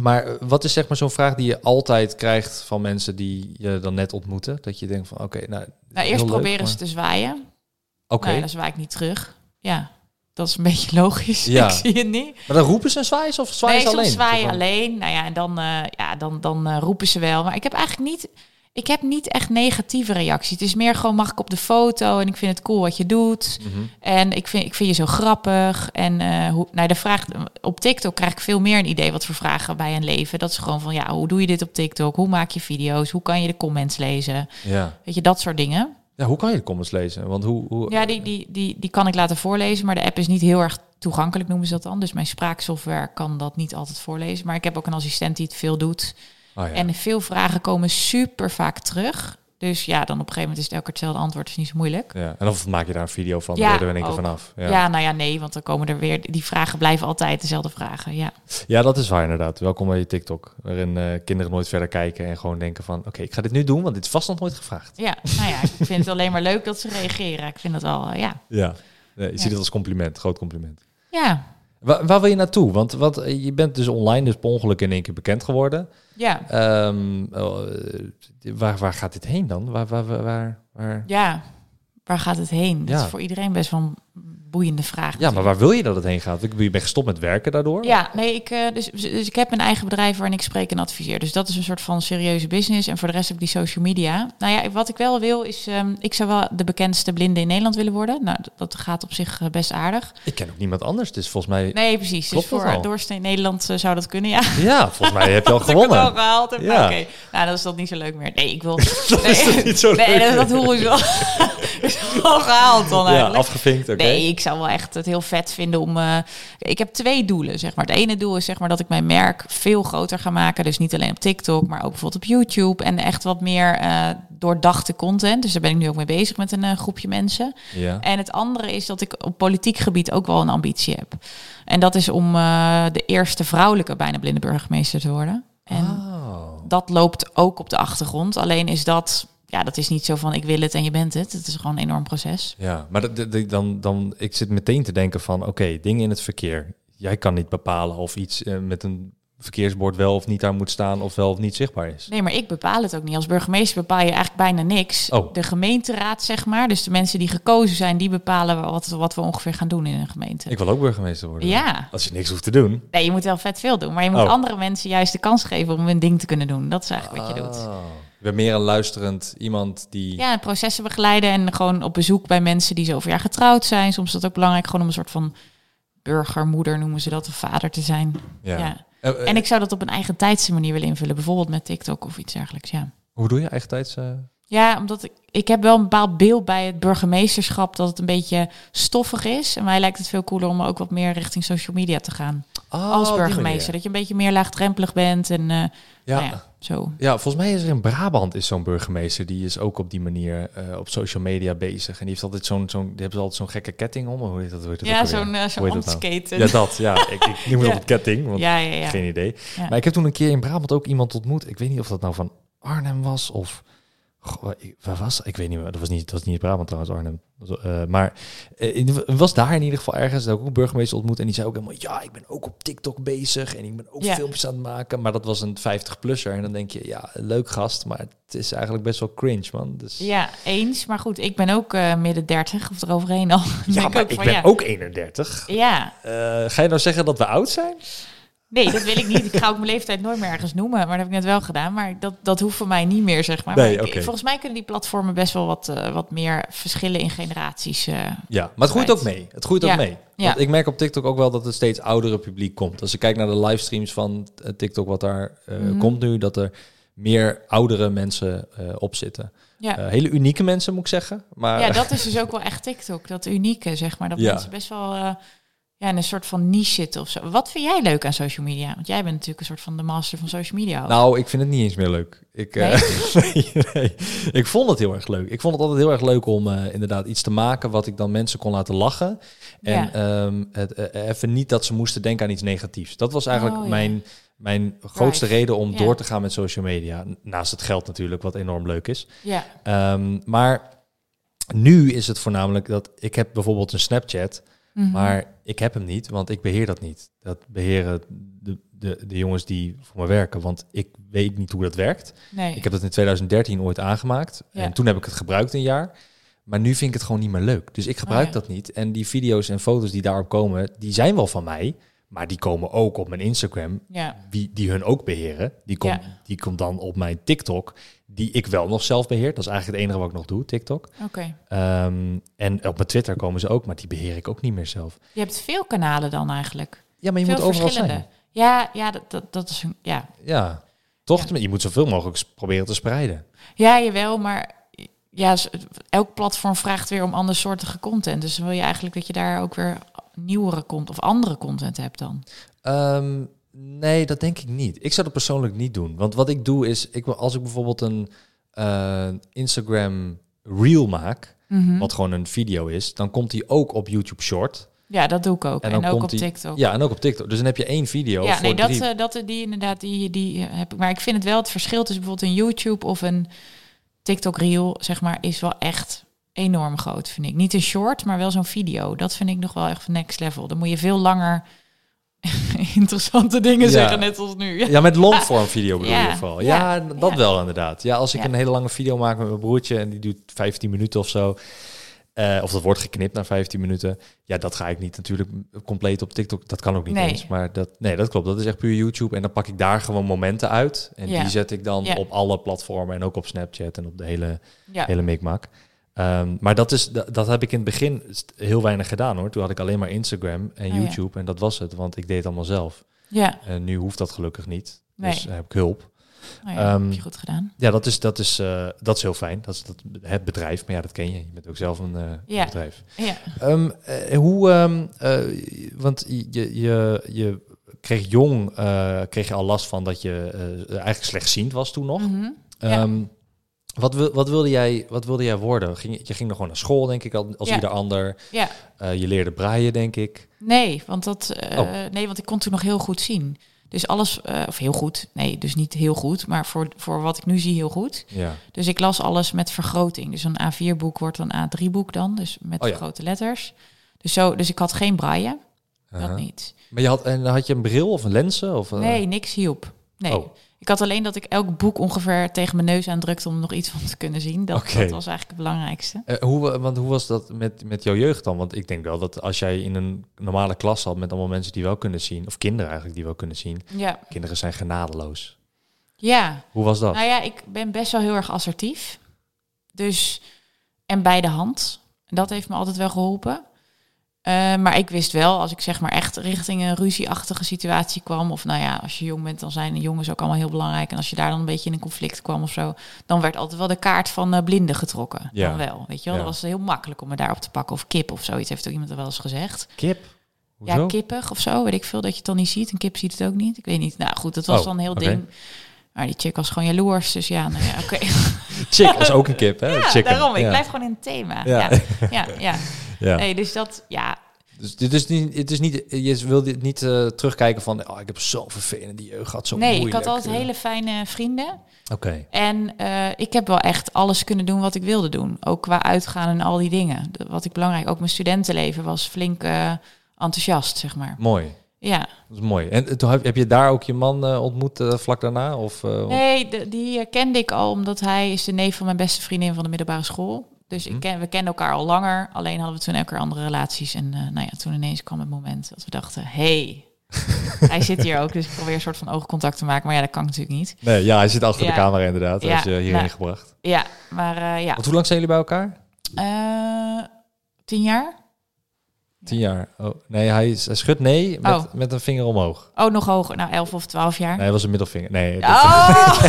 maar eh, wat is zeg maar zo'n vraag die je altijd krijgt van mensen die je dan net ontmoeten? Dat je denkt van, oké, nou, Nou, eerst leuk, proberen maar- ze te zwaaien. Oké, Nou, dan zwaai ik niet terug. Ja, dat is een beetje [LAUGHS] logisch. Ja. Ik zie het niet. maar dan roepen ze en zwaaien ze of zwaaien nee, ze alleen? zwaai Zo van- alleen. Nou ja, en dan, eh, ja, dan, dan eh, roepen ze wel. Maar ik heb eigenlijk niet... Ik heb niet echt negatieve reacties. Het is meer gewoon, mag ik op de foto? En ik vind het cool wat je doet. Mhm. En ik vind, ik vind je zo grappig. En eh, hoe, nou, de vraag op TikTok krijg ik veel meer een idee wat voor vragen bij een leven. Dat is gewoon van, ja, hoe doe je dit op TikTok? Hoe maak je video's? Hoe kan je de comments lezen? Ja. Weet je, dat soort dingen. ja, hoe kan je de comments lezen? Want hoe... hoe Ja, die, die, die, die kan ik laten voorlezen, maar de app is niet heel erg toegankelijk, noemen ze dat dan. Dus mijn spraaksoftware kan dat niet altijd voorlezen. Maar ik heb ook een assistent die het veel doet. Oh, ja. En veel vragen komen super vaak terug. Dus ja, dan op een gegeven moment is het elke keer hetzelfde antwoord, is niet zo moeilijk. Ja. En of maak je daar een video van, Ja, er één keer vanaf. Ja. Ja. nou ja, nee, want dan komen er weer, die vragen blijven altijd dezelfde vragen. Ja, ja, dat is waar inderdaad. Welkom bij je TikTok. Waarin eh, kinderen nooit verder kijken en gewoon denken van... Oké, ik ga dit nu doen, want dit is vast nog nooit gevraagd. ja nou ja, ik vind het alleen maar leuk dat ze reageren. Ik vind dat wel, eh, ja. Ja. Nee, je ziet het als compliment, groot compliment. Ja, Waar, waar wil je naartoe? Want wat, eh, je bent dus online dus per ongeluk in één keer bekend geworden. Ja, Ehm, eh, waar, waar gaat dit heen dan? Waar, waar, waar, waar, ja. Waar gaat het heen? Dat is voor iedereen best wel boeiende vraag. Ja, maar waar wil je dat het heen gaat? Ik bent gestopt met werken daardoor? Ja, nee, ik, eh, dus, dus ik heb een eigen bedrijf waarin ik spreek en adviseer. Dus dat is een soort van serieuze business. En voor de rest heb ik die social media. Nou ja, wat ik wel wil is, ehm, ik zou wel de bekendste blinde in Nederland willen worden. Nou, dat, dat gaat op zich eh, best aardig. Ik ken ook niemand anders. Is volgens mij... Nee, precies. Klopt dus dat voor doorsnee Nederland eh, zou dat kunnen, ja. Ja, volgens mij heb je al [LAUGHS] ik het al gewonnen. gehaald heb. Ja. Nou, Oké, nou, dan is dat niet zo leuk meer. Nee, ik wil... [LAUGHS] Dat nee, is toch niet zo nee, leuk dat, dat hoor je wel. [LAUGHS] is al gehaald dan Ja, eigenlijk. afgevinkt, oké. Nee, ik zou wel echt het heel vet vinden om. eh, ik heb twee doelen, zeg maar. Het ene doel is zeg maar dat ik mijn merk veel groter ga maken. Dus niet alleen op TikTok, maar ook bijvoorbeeld op YouTube. En echt wat meer eh, doordachte content. Dus daar ben ik nu ook mee bezig met een eh, groepje mensen. Ja. En het andere is dat ik op politiek gebied ook wel een ambitie heb. En dat is om de eerste vrouwelijke bijna blinde burgemeester te worden. En Oh. dat loopt ook op de achtergrond. Alleen is dat, ja, dat is niet zo van ik wil het en je bent het. Het is gewoon een enorm proces. Ja, maar dat- dat- dat- dan, dan, ik zit meteen te denken van, oké, dingen in het verkeer. Jij kan niet bepalen of iets eh, met een verkeersbord wel of niet daar moet staan of wel of niet zichtbaar is. Nee, maar ik bepaal het ook niet. Als burgemeester bepaal je eigenlijk bijna niks. Oh. De gemeenteraad, zeg maar. Dus de mensen die gekozen zijn, die bepalen wat, wat we ongeveer gaan doen in een gemeente. Ik wil ook burgemeester worden. Ja. Als je niks hoeft te doen. Nee, je moet wel vet veel doen. Maar je moet Oh. andere mensen juist de kans geven om hun ding te kunnen doen. Dat is eigenlijk wat je doet. Ben meer een luisterend iemand die... Ja, processen begeleiden en gewoon op bezoek bij mensen die zoveel jaar getrouwd zijn. Soms is dat ook belangrijk, gewoon om een soort van burgermoeder noemen ze dat, of vader te zijn. Ja. Eh, eh, En ik zou dat op een eigen tijdse manier willen invullen, bijvoorbeeld met TikTok of iets dergelijks. Ja, Hoe doe je eigen tijds... ja omdat ik, ik heb wel een bepaald beeld bij het burgemeesterschap dat het een beetje stoffig is. En mij lijkt het veel cooler om ook wat meer richting social media te gaan Oh, als burgemeester. Dat je een beetje meer laagdrempelig bent en eh, Ja. nou ja, zo. Ja, volgens mij is er in Brabant is zo'n burgemeester die is ook op die manier eh, op social media bezig. En die heeft altijd zo'n, zo'n, die hebben altijd zo'n gekke ketting om. Hoe heet dat? Hoe heet dat Ja, zo'n uh, zo'n nou? Ja, dat. Ja, ik, ik noem het [LAUGHS] Ja. op het ketting, want ja, geen idee. Maar ik heb toen een keer in Brabant ook iemand ontmoet. Ik weet niet of dat nou van Arnhem was of... Goh, waar, was? Ik weet niet meer. Dat was niet, dat was niet Brabant trouwens, Arnhem. Eh, maar het was daar in ieder geval ergens. Dat ik ook een burgemeester ontmoet. En die zei ook helemaal... Ja, ik ben ook op TikTok bezig. En ik ben ook Ja. filmpjes aan het maken. Maar dat was een 50-plusser. En dan denk je... Ja, leuk gast. Maar het is eigenlijk best wel cringe, man. Dus, Ja, eens. Maar goed, ik ben ook eh, midden 30 of eroverheen al. [LAUGHS] Ja denk maar ook ik van, ben ja. ook 31. Ja, Eh, ga je nou zeggen dat we oud zijn? Nee, dat wil ik niet. Ik ga ook mijn leeftijd nooit meer ergens noemen. Maar dat heb ik net wel gedaan. Maar dat, dat hoeft voor mij niet meer, zeg maar. Nee, maar ik- oké. volgens mij kunnen die platformen best wel wat, eh, wat meer verschillen in generaties. eh. Ja, maar het groeit ook mee. Het groeit Ja. ook mee. Ja. Want ik merk op TikTok ook wel dat het steeds oudere publiek komt. Als ik kijk naar de livestreams van eh, TikTok, wat daar Mhm. komt nu, dat er meer oudere mensen op zitten. ja. Hele unieke mensen, moet ik zeggen. Maar ja, dat is dus ook wel echt TikTok. Dat unieke, zeg maar. Dat Ja. mensen best wel ja, in een soort van niche zitten of zo. Wat vind jij leuk aan social media? Want jij bent natuurlijk een soort van de master van social media. ook. nou, ik vind het niet eens meer leuk. Ik, eh, [LAUGHS] nee, nee. ik vond het heel erg leuk. Ik vond het altijd heel erg leuk om eh, inderdaad iets te maken wat ik dan mensen kon laten lachen. En Ja. ehm, het, eh, even niet dat ze moesten denken aan iets negatiefs. Dat was eigenlijk Oh, ja. mijn, mijn grootste reden om Ja. door te gaan met social media. Naast het geld natuurlijk, wat enorm leuk is. ja, Ehm, maar nu is het voornamelijk dat ik heb bijvoorbeeld een Snapchat, Mhm. maar ik heb hem niet, want ik beheer dat niet. Dat beheren de, de, de jongens die voor me werken, want ik weet niet hoe dat werkt. nee. Ik heb dat in 2013 ooit aangemaakt Ja. en toen heb ik het gebruikt een jaar. Maar nu vind ik het gewoon niet meer leuk. Dus ik gebruik Oh, ja. dat niet. En die video's en foto's die daarop komen, die zijn wel van mij. Maar die komen ook op mijn Instagram, ja, wie, die hun ook beheren. Die komt, Ja. die komt dan op mijn TikTok, die ik wel nog zelf beheer. Dat is eigenlijk het enige wat ik nog doe, TikTok. oké. Ehm, en op mijn Twitter komen ze ook, maar die beheer ik ook niet meer zelf. Je hebt veel kanalen dan eigenlijk. Ja, maar je veel moet overal verschillende. zijn. Ja, ja, dat, dat, dat is een, ja. Ja, toch? Ja. Je moet zoveel mogelijk proberen te spreiden. Ja, jawel, maar ja, elk platform vraagt weer om andersoortige content. Dus dan wil je eigenlijk dat je daar ook weer nieuwere content of andere content hebt dan. Ehm, nee, dat denk ik niet. Ik zou dat persoonlijk niet doen. Want wat ik doe is, ik, wil- als ik bijvoorbeeld een, eh, Instagram Reel maak, Mhm. wat gewoon een video is, dan komt die ook op YouTube Short. Ja, dat doe ik ook. En ook op die- TikTok. Ja, en ook op TikTok. Dus dan heb je één video Ja, voor nee, dat, drie... eh, dat die inderdaad, die, die eh, heb ik. Maar ik vind het wel het verschil tussen bijvoorbeeld een YouTube of een TikTok reel, zeg maar, is wel echt enorm groot, vind ik. Niet een short, maar wel zo'n video. Dat vind ik nog wel echt next level. Dan moet je veel langer [LAUGHS] interessante dingen Ja. zeggen, net als nu. Ja, met longform video bedoel Ja, je vooral. Ja, ja, dat wel inderdaad. Ja, als ik een hele lange video maak met mijn broertje en die doet 15 minuten of zo. eh, of dat wordt geknipt naar 15 minuten. Ja, dat ga ik niet natuurlijk compleet op TikTok. Dat kan ook niet Nee. eens. Maar dat, nee, dat klopt. Dat is echt puur YouTube. En dan pak ik daar gewoon momenten uit. En Ja. die zet ik dan Ja. op alle platformen. En ook op Snapchat en op de hele, Ja, hele mikmak. Ehm, maar dat, is, dat, dat heb ik in het begin heel weinig gedaan hoor. Toen had ik alleen maar Instagram en Oh, ja. YouTube. En dat was het, want ik deed het allemaal zelf. ja. En nu hoeft dat gelukkig niet. Nee. Dus heb ik hulp. Nou ja, Ehm, heb je goed gedaan. Ja, dat is, dat is, eh, dat is heel fijn. Dat is dat, het bedrijf. Maar ja, dat ken je. Je bent ook zelf een eh, Ja. bedrijf. Ja. Ehm, eh, hoe, want je, je, je kreeg jong, kreeg je al last van dat je eigenlijk slechtziend was toen nog. Ja. Ehm, wat, wil, wat, wilde jij, wat wilde jij worden? Ging, je je ging nog gewoon naar school, denk ik, als Ja. ieder ander. ja. Eh, je leerde braaien, denk ik. Nee, want dat, eh, Oh. nee, want ik kon toen nog heel goed zien. Dus alles, eh, of heel goed, nee, dus niet heel goed, maar voor, voor wat ik nu zie heel goed. Ja. Dus ik las alles met vergroting. Dus een A4-boek wordt een A3-boek dan, dus met Oh ja. grote letters. Dus, zo, dus ik had geen braille, dat niet. Maar je had, en had je een bril of een lenzen? Of? Nee, niks hielp. Nee. Oh. Ik had alleen dat ik elk boek ongeveer tegen mijn neus aandrukte om nog iets van te kunnen zien. Dat, dat was eigenlijk het belangrijkste. Eh, hoe, want hoe was dat met, met jouw jeugd dan? Want ik denk wel dat als jij in een normale klas zat met allemaal mensen die wel kunnen zien, of kinderen eigenlijk die wel kunnen zien, Ja. kinderen zijn genadeloos. Ja, Hoe was dat? Nou ja, ik ben best wel heel erg assertief. Dus, en bij de hand. Dat heeft me altijd wel geholpen. Eh, maar ik wist wel, als ik zeg maar echt richting een ruzieachtige situatie kwam, of nou ja, als je jong bent, dan zijn de jongens ook allemaal heel belangrijk. En als je daar dan een beetje in een conflict kwam of zo, dan werd altijd wel de kaart van eh, blinden getrokken. Ja. Dan wel, weet je wel. Ja. Dat was heel makkelijk om me daarop te pakken. Of kip of zoiets, heeft ook iemand er wel eens gezegd. Kip? Hoezo? Ja, kippig of zo, weet ik veel, dat je het dan niet ziet. Een kip ziet het ook niet. Ik weet niet. Nou goed, dat was Oh, dan een heel ding. Maar die chick was gewoon jaloers, dus ja, nou ja, oké. [LAUGHS] Chick is ook een kip, hè? Ja, Chicken. daarom. Ik blijf gewoon in het thema. Ja. Ja, [LAUGHS] ja. Nee, dus dat, ja. Dus dit is niet, het is niet, je wil dit niet eh, terugkijken van, oh, ik heb zo'n vervelende jeugd gehad, zo Nee, moeilijk. ik had altijd Eh, hele fijne vrienden. Oké, En eh, ik heb wel echt alles kunnen doen wat ik wilde doen. Ook qua uitgaan en al die dingen. De- Wat ik belangrijk, ook mijn studentenleven was flink enthousiast, zeg maar. mooi. Ja. Dat is mooi. En toen heb, je daar ook je man ontmoet vlak daarna? Of, Nee, de- die kende ik al omdat hij is de neef van mijn beste vriendin van de middelbare school. Dus Mhm. ik ken, we kenden elkaar al langer. Alleen hadden we toen elke keer andere relaties. En eh, nou ja, toen ineens kwam het moment dat we dachten... hey, [LAUGHS] hij zit hier ook. Dus ik probeer een soort van oogcontact te maken. Maar ja, dat kan natuurlijk niet. Nee, ja, hij zit achter Ja. de camera inderdaad. Hij Ja, heeft je hierheen nou. gebracht. Ja, maar eh, ja. Want hoe lang zijn jullie bij elkaar? Eh, tien jaar? Tien jaar. Oh, nee, hij, is- hij schudt nee met, Oh. met een vinger omhoog. Oh, nog hoger. Nou, elf of twaalf jaar. Nee, hij was een middelvinger. Nee, dat- Oh! [LAUGHS]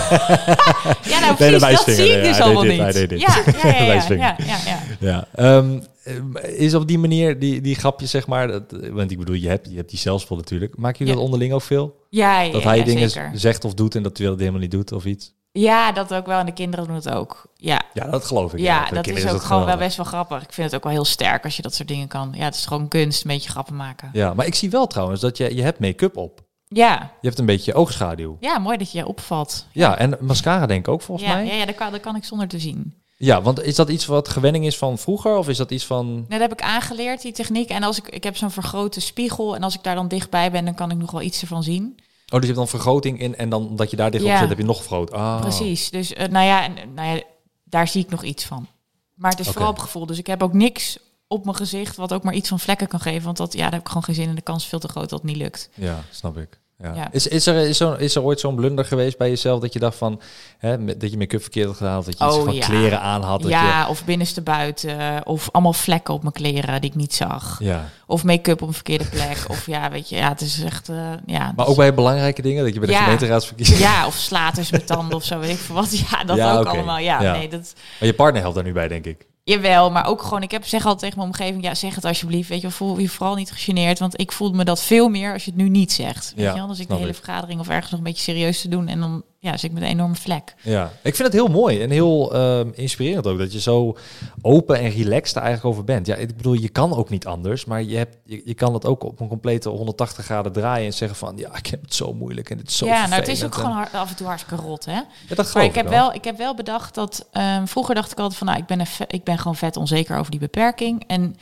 ja, nou dat zie ik dus hij allemaal niet. dit. [LAUGHS] Ja, ja, ja, ja, ja, ja, ja. Ja, ehm, eh, is op die manier die, die grapjes, zeg maar, dat, want ik bedoel, je hebt, je hebt die zelfspot natuurlijk. Jullie Ja. dat onderling ook veel? Ja, Dat hij dingen zeker. zegt of doet en dat hij het helemaal niet doet of iets? Ja, dat ook wel. En de kinderen doen het ook. Ja, Ja, dat geloof ik. ja, dat is ook gewoon wel best wel grappig. Ik vind het ook wel heel sterk als je dat soort dingen kan. Ja, het is gewoon kunst, een beetje grappen maken. Ja, maar ik zie wel trouwens dat je, je hebt make-up op. Ja, Je hebt een beetje oogschaduw. ja mooi dat je opvalt. Ja, en mascara denk ik ook volgens ja, mij. ja, ja dat, kan, dat kan ik zonder te zien. Ja, want is dat iets wat gewenning is van vroeger of is dat iets van... Nou, dat heb ik aangeleerd, die techniek. En als ik, ik heb zo'n vergrote spiegel en als ik daar dan dichtbij ben, dan kan ik nog wel iets ervan zien. Oh, dus je hebt dan vergroting in en dan omdat je daar dicht op zit, heb je nog vergroot. Ah. Precies. Dus eh, nou, ja, en, nou ja, daar zie ik nog iets van. Maar het is vooral op gevoel. Dus ik heb ook niks op mijn gezicht wat ook maar iets van vlekken kan geven. Want dat, ja, daar heb ik gewoon geen zin in. De kans is veel te groot dat het niet lukt. Ja, snap ik. Ja. Ja. Is, is, er, is, is er ooit zo'n blunder geweest bij jezelf dat je dacht van, hè, dat je make-up verkeerd had gedaan, of dat je iets Oh, van ja. kleren aan had? Dat ja, of binnenste buiten. Of allemaal vlekken op mijn kleren die ik niet zag. je, ja. Of make-up op een verkeerde plek. of ja, weet je, ja, het is echt... eh, ja, Maar dus- ook bij belangrijke dingen, dat je bij de Ja. gemeenteraadsverkiezingen... Ja, of slaters met tanden of zo, weet ik veel wat. [LAUGHS] Ja, dat ook allemaal. Ja, Ja. nee, dat... Maar je partner helpt daar nu bij, denk ik. Jawel, maar ook gewoon, ik heb zeg altijd tegen mijn omgeving, ja, zeg het alsjeblieft. Weet je, voel je vooral niet gegeneerd, want ik voelde me dat veel meer als je het nu niet zegt. Weet Ja, je dus ik de hele ik. vergadering of ergens nog een beetje serieus te doen en dan ja, zit ik met een enorme vlek. Ja, ik vind het heel mooi en heel ehm, inspirerend ook dat je zo open en relaxed er eigenlijk over bent. Ja, ik bedoel, je kan ook niet anders, maar je, hebt, je, je kan het ook op een complete 180 graden draaien en zeggen van ja, ik heb het zo moeilijk en het is zo ja, nou het is ook en- gewoon hard- af en toe hartstikke rot, hè? Ja, dat Maar ik heb, wel. wel, ik heb wel bedacht dat... ehm, vroeger dacht ik altijd van... Nou, ik ben, een ik ben gewoon vet onzeker over die beperking. En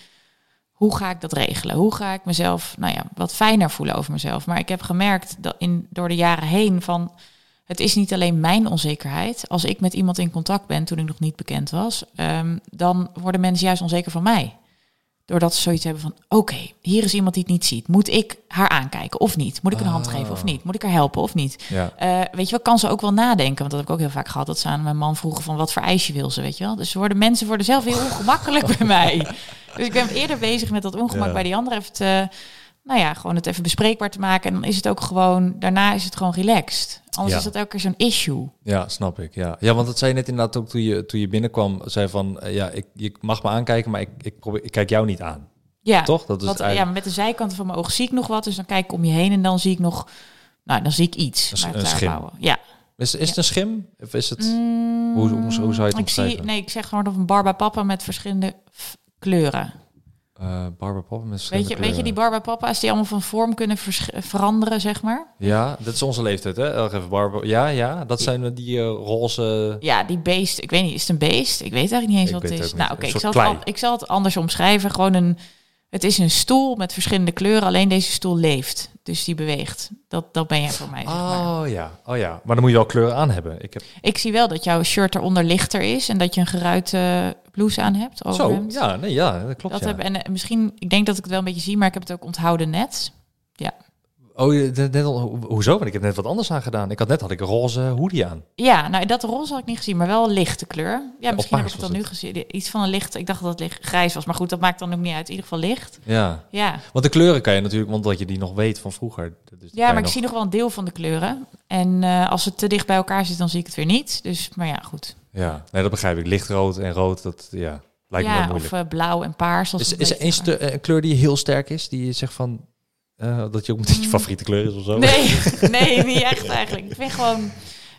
hoe ga ik dat regelen? Hoe ga ik mezelf nou ja, wat fijner voelen over mezelf? Maar ik heb gemerkt dat in, door de jaren heen van... Het is niet alleen mijn onzekerheid. Als ik met iemand in contact ben toen ik nog niet bekend was... ehm, dan worden mensen juist onzeker van mij. Doordat ze zoiets hebben van... Oké, hier is iemand die het niet ziet. Moet ik haar aankijken of niet? Moet ik een hand Ah. geven of niet? Moet ik haar helpen of niet? Ja. Eh, weet je wel, kan ze ook wel nadenken. Want dat heb ik ook heel vaak gehad. Dat ze aan mijn man vroegen van wat voor ijsje wil ze, weet je wel. Dus worden, mensen worden zelf heel ongemakkelijk [LAUGHS] bij mij. Dus ik ben eerder bezig met dat ongemak Ja. bij die andere even te... Nou ja, gewoon het even bespreekbaar te maken. En dan is het ook gewoon... Daarna is het gewoon relaxed. Anders Ja. is dat elke keer zo'n issue. Ja, snap ik. Ja. ja, want dat zei je net inderdaad ook toen je, toen je binnenkwam. Zei van, eh, ja, ik, je mag me aankijken, maar ik, ik, probeer, ik kijk jou niet aan. Ja, Toch? Dat is want, ja, eigenlijk... met de zijkanten van mijn ogen zie ik nog wat. Dus dan kijk ik om je heen en dan zie ik nog... Nou, dan zie ik iets. Een een schim. Ja. Is, is het een schim? Of is het... Mm, Hoe- hoe- hoe zou je het ik zie, Nee, ik zeg gewoon of een barba papa met verschillende kleuren. Eh Barbara Poppen met Weet je, weet je die barba papa's die allemaal van vorm kunnen veranderen, zeg maar? Ja, dat is onze leeftijd, hè? Elg even Barbara. Ja, ja, dat zijn die eh, roze... Ja, die beest. Ik weet niet, is het een beest? Ik weet eigenlijk niet eens Ik wat het is. Nou, oké, ik, zal het klei. al- ik zal het anders omschrijven. Gewoon een. Het is een stoel met verschillende kleuren. Alleen deze stoel leeft. Dus die beweegt. Dat, dat ben jij voor mij. Zeg maar. Oh ja, oh ja. Maar dan moet je wel kleur aan hebben. Ik heb... Ik zie wel dat jouw shirt eronder lichter is. En dat je een geruite blouse aan hebt. Zo, overhemd. ja, nee, ja, dat klopt. Dat ja. heb, en eh, misschien, ik denk dat ik het wel een beetje zie, maar ik heb het ook onthouden net. Oh, net, al, hoezo? Want ik heb net wat anders aan gedaan. Ik had net had ik een roze hoodie aan. Ja, nou dat roze had ik niet gezien, maar wel een lichte kleur. Ja, misschien heb ik het dan nu gezien. Iets van een licht. Ik dacht dat het licht grijs was, maar goed, dat maakt dan ook niet uit. In ieder geval licht. Ja. Ja, Want de kleuren kan je natuurlijk, want dat je die nog weet van vroeger. Dus ja maar ik zie nog wel een deel van de kleuren. En eh, als het te dicht bij elkaar zit, dan zie ik het weer niet. Dus, maar ja, goed. Ja, nee, dat begrijp ik. Lichtrood en rood, dat ja, lijkt me ja, moeilijk. of eh, blauw en paars. Als is is er een een kleur die heel sterk is? Die je zegt van, eh, dat je ook meteen je favoriete kleur is of zo? Mm. Nee, [LAUGHS] nee, niet echt eigenlijk. Ik vind gewoon,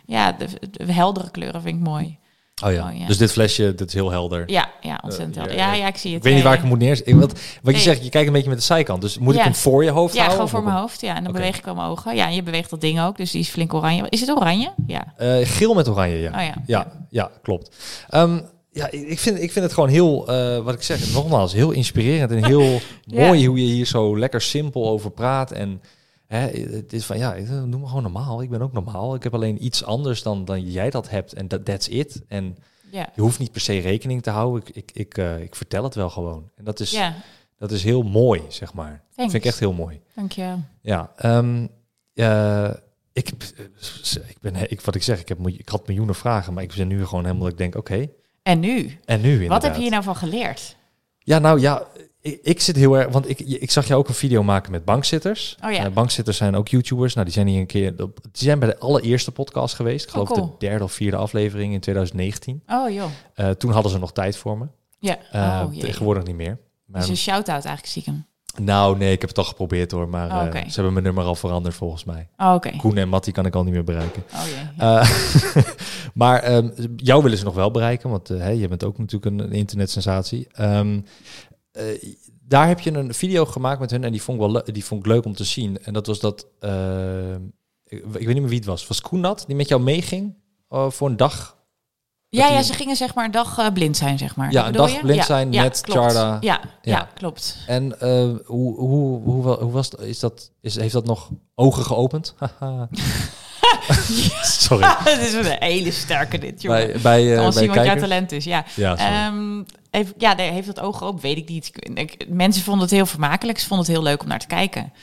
ja, de, de heldere kleuren vind ik mooi. Oh ja. Oh, ja. dus dit flesje, dit is heel helder. Ja, ja ontzettend Eh, helder. ja, Ja, ja. ja, ik zie het. Ik weet niet Ja, waar ik ja. hem moet neerzetten. Wat, wat je Nee. zegt, je kijkt een beetje met de zijkant. Dus moet ik Ja. hem voor je hoofd Ja, houden? gewoon of voor mijn hoofd. Ja, en dan beweeg ik wel mijn ogen. Ja, en je beweegt dat ding ook, dus die is flink oranje. Is het oranje? Ja. Eh, geel met oranje, ja. Oh ja. Ja, ja, klopt. Ehm, ja, ik vind, ik vind het gewoon heel, eh, wat ik zeg, nogmaals, heel inspirerend en heel [LAUGHS] Ja. mooi hoe je hier zo lekker simpel over praat. En hè, het is van, ja, noem me gewoon normaal. Ik ben ook normaal. Ik heb alleen iets anders dan, dan jij dat hebt en dat that's it. En Ja. je hoeft niet per se rekening te houden. Ik, ik, ik, eh, ik vertel het wel gewoon. En dat is, Ja, dat is heel mooi, zeg maar. Dat vind ik echt heel mooi. dankjewel. Ja, ehm, eh, ik, ik ben, ik, wat ik zeg, ik, heb, ik had miljoenen vragen, maar ik ben nu gewoon helemaal, dat ik denk, oké, En nu? en nu inderdaad. Wat heb je hier nou van geleerd? Ja, nou ja, ik, ik zit heel erg, want ik, ik zag jou ook een video maken met bankzitters. Oh ja. Eh, bankzitters zijn ook YouTubers. Nou, die zijn hier een keer, die zijn bij de allereerste podcast geweest. Ik Oh, geloof cool. de derde of vierde aflevering in 2019. Oh joh. Eh, toen hadden ze nog tijd voor me. Ja. Oh jee. tegenwoordig niet meer. Maar, Dus een shout-out eigenlijk stiekem. Nou, nee, ik heb het al geprobeerd hoor, maar Oh, eh, ze hebben mijn nummer al veranderd volgens mij. Oh, oké. Koen en Mattie kan ik al niet meer bereiken. Oh. Eh, [LAUGHS] maar ehm, jou willen ze nog wel bereiken, want eh, je bent ook natuurlijk een, een internetsensatie. Ehm, eh, daar heb je een video gemaakt met hun en die vond ik wel die vond ik leuk om te zien. En dat was dat, ik, ik weet niet meer wie het was. Was Koen dat, die met jou meeging voor een dag? Ja, ja, ze gingen zeg maar een dag eh, blind zijn, zeg maar. Ja, een dag je? blind Ja, zijn ja, met klopt. Charda. Ja, ja. Klopt. En eh, hoe, hoe, hoe, hoe was dat? Is dat, is, heeft dat nog ogen geopend? [LAUGHS] Sorry. [LAUGHS] Het is een hele sterke dit, jongen. Bij, bij, wel bij zien wat jouw talent is, ja. Ja. Ehm, heeft, ja, nee, heeft dat ogen open? Weet ik niet. Ik- Mensen vonden het heel vermakelijk. Ze vonden het heel leuk om naar te kijken.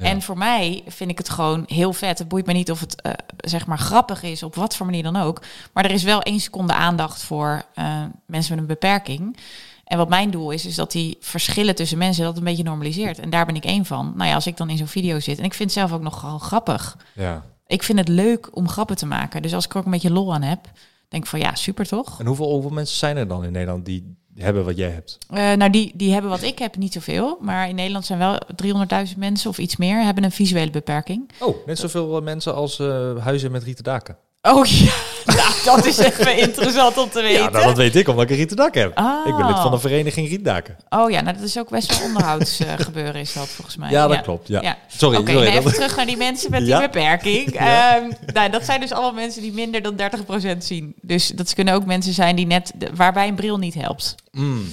Ja. En voor mij vind ik het gewoon heel vet. Het boeit me niet of het eh, zeg maar grappig is, op wat voor manier dan ook. Maar er is wel één seconde aandacht voor eh, mensen met een beperking. En wat mijn doel is, is dat die verschillen tussen mensen dat een beetje normaliseert. En daar ben ik één van. Nou ja, als ik dan in zo'n video zit. En ik vind het zelf ook nogal grappig. ja. Ik vind het leuk om grappen te maken. Dus als ik er ook een beetje lol aan heb, denk ik van ja, super toch? En hoeveel, hoeveel mensen zijn er dan in Nederland die hebben wat jij hebt? Eh, nou, die, die hebben wat ik heb, niet zoveel. Maar in Nederland zijn wel 300.000 mensen of iets meer hebben een visuele beperking. Oh, net zoveel mensen als eh, huizen met rieten daken. Oh [LAUGHS] ja, nou, dat is even interessant om te weten. Ja, nou, dat weet ik omdat ik een rieten dak heb. Ik ben lid van de vereniging Rietdaken. Oh ja, nou, dat is ook best wel onderhoudsgebeuren is dat volgens mij. Ja, dat klopt. Ja. Ja. Sorry, Oké, sorry. nou, dat- even terug naar die mensen met Ja. die beperking. [LAUGHS] Ja. Ehm, nou, dat zijn dus allemaal mensen die minder dan 30% zien. Dus dat kunnen ook mensen zijn die net, waarbij een bril niet helpt. Mm.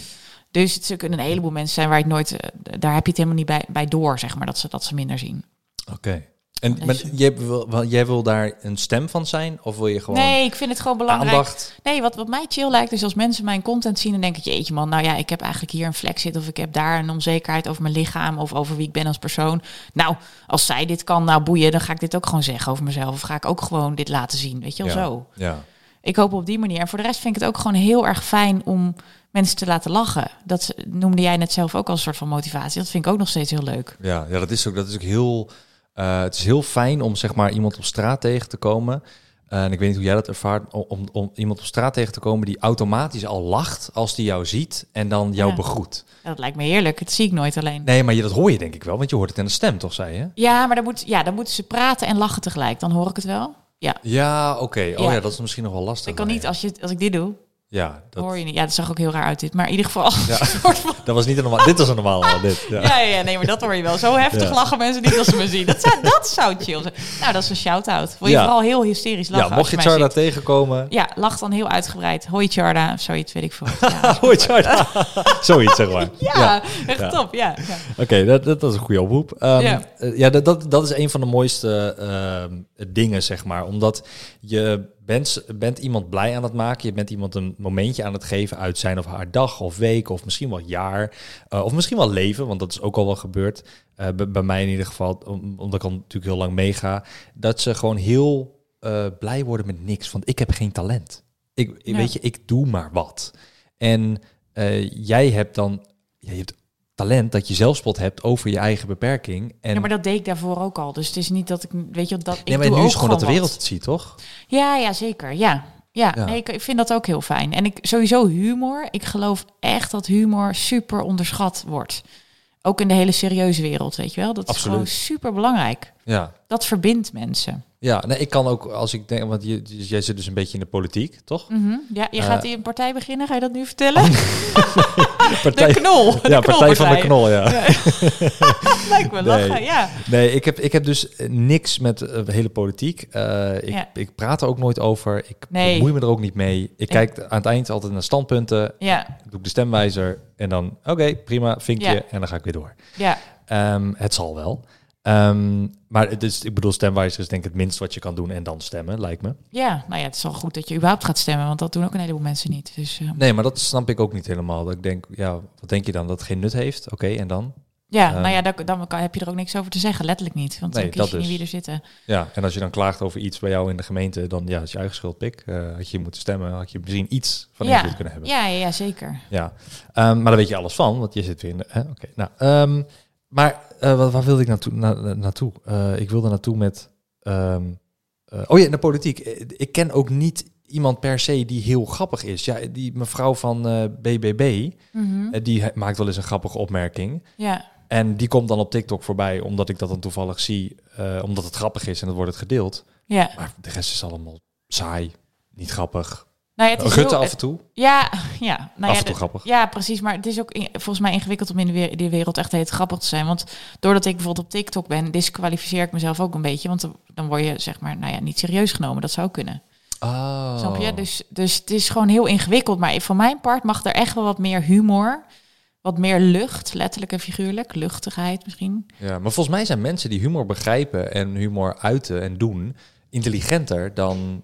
Dus het kunnen een heleboel mensen zijn waar je het nooit, eh, daar heb je het helemaal niet bij, bij door, zeg maar, dat ze, dat ze minder zien. Oké. En maar jij, wil, jij wil daar een stem van zijn? Of wil je gewoon Nee, ik vind het gewoon belangrijk. aandacht? Nee, wat, wat mij chill lijkt, is als mensen mijn content zien en denken, jeetje man, nou ja, ik heb eigenlijk hier een vlek zitten of ik heb daar een onzekerheid over mijn lichaam of over wie ik ben als persoon. Nou, als zij dit kan, nou boeien, dan ga ik dit ook gewoon zeggen over mezelf. Of ga ik ook gewoon dit laten zien, weet je wel ja. zo. Ja. Ik hoop op die manier. En voor de rest vind ik het ook gewoon heel erg fijn om mensen te laten lachen. Dat noemde jij net zelf ook als een soort van motivatie. Dat vind ik ook nog steeds heel leuk. Ja, ja dat, is ook, dat is ook heel... eh, het is heel fijn om zeg maar iemand op straat tegen te komen. Eh, en ik weet niet hoe jij dat ervaart. Om, om, iemand op straat tegen te komen die automatisch al lacht als die jou ziet en dan jou Ja. begroet. Ja, dat lijkt me heerlijk. Dat zie ik nooit alleen. Nee, maar je, dat hoor je denk ik wel, want je hoort het in de stem, toch, zei je? Ja, maar dan, moet, ja, dan moeten ze praten en lachen tegelijk. Dan hoor ik het wel. Ja, Ja, oké. Oh Ja. ja. dat is misschien nog wel lastig. ik kan niet als, je, als ik dit doe. Ja, dat, Hoor je niet? Ja, dat zag ook heel raar uit dit. Maar in ieder geval. [LAUGHS] Ja. van- dat was niet een normaal. dit was een normaal dit. Ja. ja, ja, nee, maar dat hoor je wel. Zo heftig lachen mensen niet als ze me zien. Dat zou, dat zou chill zijn. Nou, dat is een shout-out. Wil je vooral heel hysterisch lachen Ja, mocht je mij Charda tegenkomen. Ja, lach dan heel uitgebreid. Hoi Charda, of zoiets weet ik veel. Ja, [LAUGHS] Hoi Charda. [LAUGHS] Zoiets, zeg maar. ja, echt top. Ja, ja. Oké, dat, dat, dat is een goede oproep. Ehm, Ja. eh, ja, dat, dat, dat is een van de mooiste ehm, dingen, zeg maar. Omdat je bent, bent iemand blij aan het maken. Je bent iemand een momentje aan het geven uit zijn of haar dag of week of misschien wel jaar. eh, of misschien wel leven, want dat is ook al wel gebeurd. Eh, bij, mij in ieder geval, om- omdat ik al natuurlijk heel lang meega. Dat ze gewoon heel eh, blij worden met niks. Want ik heb geen talent. Ik. Weet je, ik doe maar wat. En jij hebt dan... Ja, je hebt talent dat je zelfspot hebt over je eigen beperking. En ja, maar dat deed ik daarvoor ook al. Dus het is niet dat ik, weet je, dat ik nee, maar doe nu is gewoon dat de wat. wereld het ziet, toch? Ja, ja, zeker. Ja, ja. Ja. Nee, ik, ik vind dat ook heel fijn. En ik sowieso humor. Ik geloof echt dat humor super onderschat wordt. Ook in de hele serieuze wereld, weet je wel. Dat is Absoluut. gewoon super belangrijk. Ja. Dat verbindt mensen. Ja, nee, ik kan ook als ik denk, want je, jij zit dus een beetje in de politiek, toch? Mhm. Ja, je Eh. gaat hier een partij beginnen. Ga je dat nu vertellen? [LAUGHS] Partij, De knol. De ja, partij van de knol, ja. [LAUGHS] Lijkt me Nee. lachen, ja. Nee, ik heb, ik heb dus eh, niks met eh, de hele politiek. Eh, ik, Ja. ik praat er ook nooit over. Ik Nee. bemoei me er ook niet mee. Ik kijk aan het eind altijd naar standpunten. Ja, Doe ik de stemwijzer en dan, oké, prima, vinkje. Ja. En dan ga ik weer door. ja. Ehm, het zal wel. Ehm, maar het is, ik bedoel, stemwijzer is denk ik het minst wat je kan doen en dan stemmen, lijkt me. Ja, nou ja, het is wel goed dat je überhaupt gaat stemmen, want dat doen ook een heleboel mensen niet. Dus eh, Nee, maar dat snap ik ook niet helemaal. Dat ik denk, ja, wat denk je dan? Dat het geen nut heeft? Oké, en dan? ja, Ehm. nou ja, dan, dan kan- heb je er ook niks over te zeggen, letterlijk niet. Want Nee, dan kies dat je niet dus. wie er zitten. Ja, en als je dan klaagt over iets bij jou in de gemeente, dan ja, is je eigen schuld, pik. Eh, had je moeten stemmen, had je misschien iets van Ja. invloed kunnen hebben. Ja, ja, ja, zeker. Ja, Ehm, maar daar weet je alles van, want je zit weer in de... Oké, nou, maar eh, waar, waar wilde ik naartoe? Na, na- naartoe? Eh, ik wilde naartoe met... ehm, eh, oh ja, de politiek. Ik ken ook niet iemand per se die heel grappig is. Ja, die mevrouw van BBB, Mhm. die maakt wel eens een grappige opmerking. Ja, En die komt dan op TikTok voorbij, omdat ik dat dan toevallig zie, omdat het grappig is en dan wordt het gedeeld. ja. Maar de rest is allemaal saai, niet grappig. Nou ja, het is Rutte heel- af en toe, Ja, ja. Nou af ja, en toe grappig. Ja, precies. Maar het is ook in- volgens mij ingewikkeld om in de, die wereld echt heet grappig te zijn. Want doordat ik bijvoorbeeld op TikTok ben, disqualificeer ik mezelf ook een beetje. Want dan, dan word je zeg maar, nou ja, niet serieus genomen. Dat zou kunnen. Oh. Snap je? Dus, dus het is gewoon heel ingewikkeld. Maar van mijn part mag er echt wel wat meer humor. Wat meer lucht, letterlijk en figuurlijk. Luchtigheid misschien. Ja, maar volgens mij zijn mensen die humor begrijpen en humor uiten en doen intelligenter dan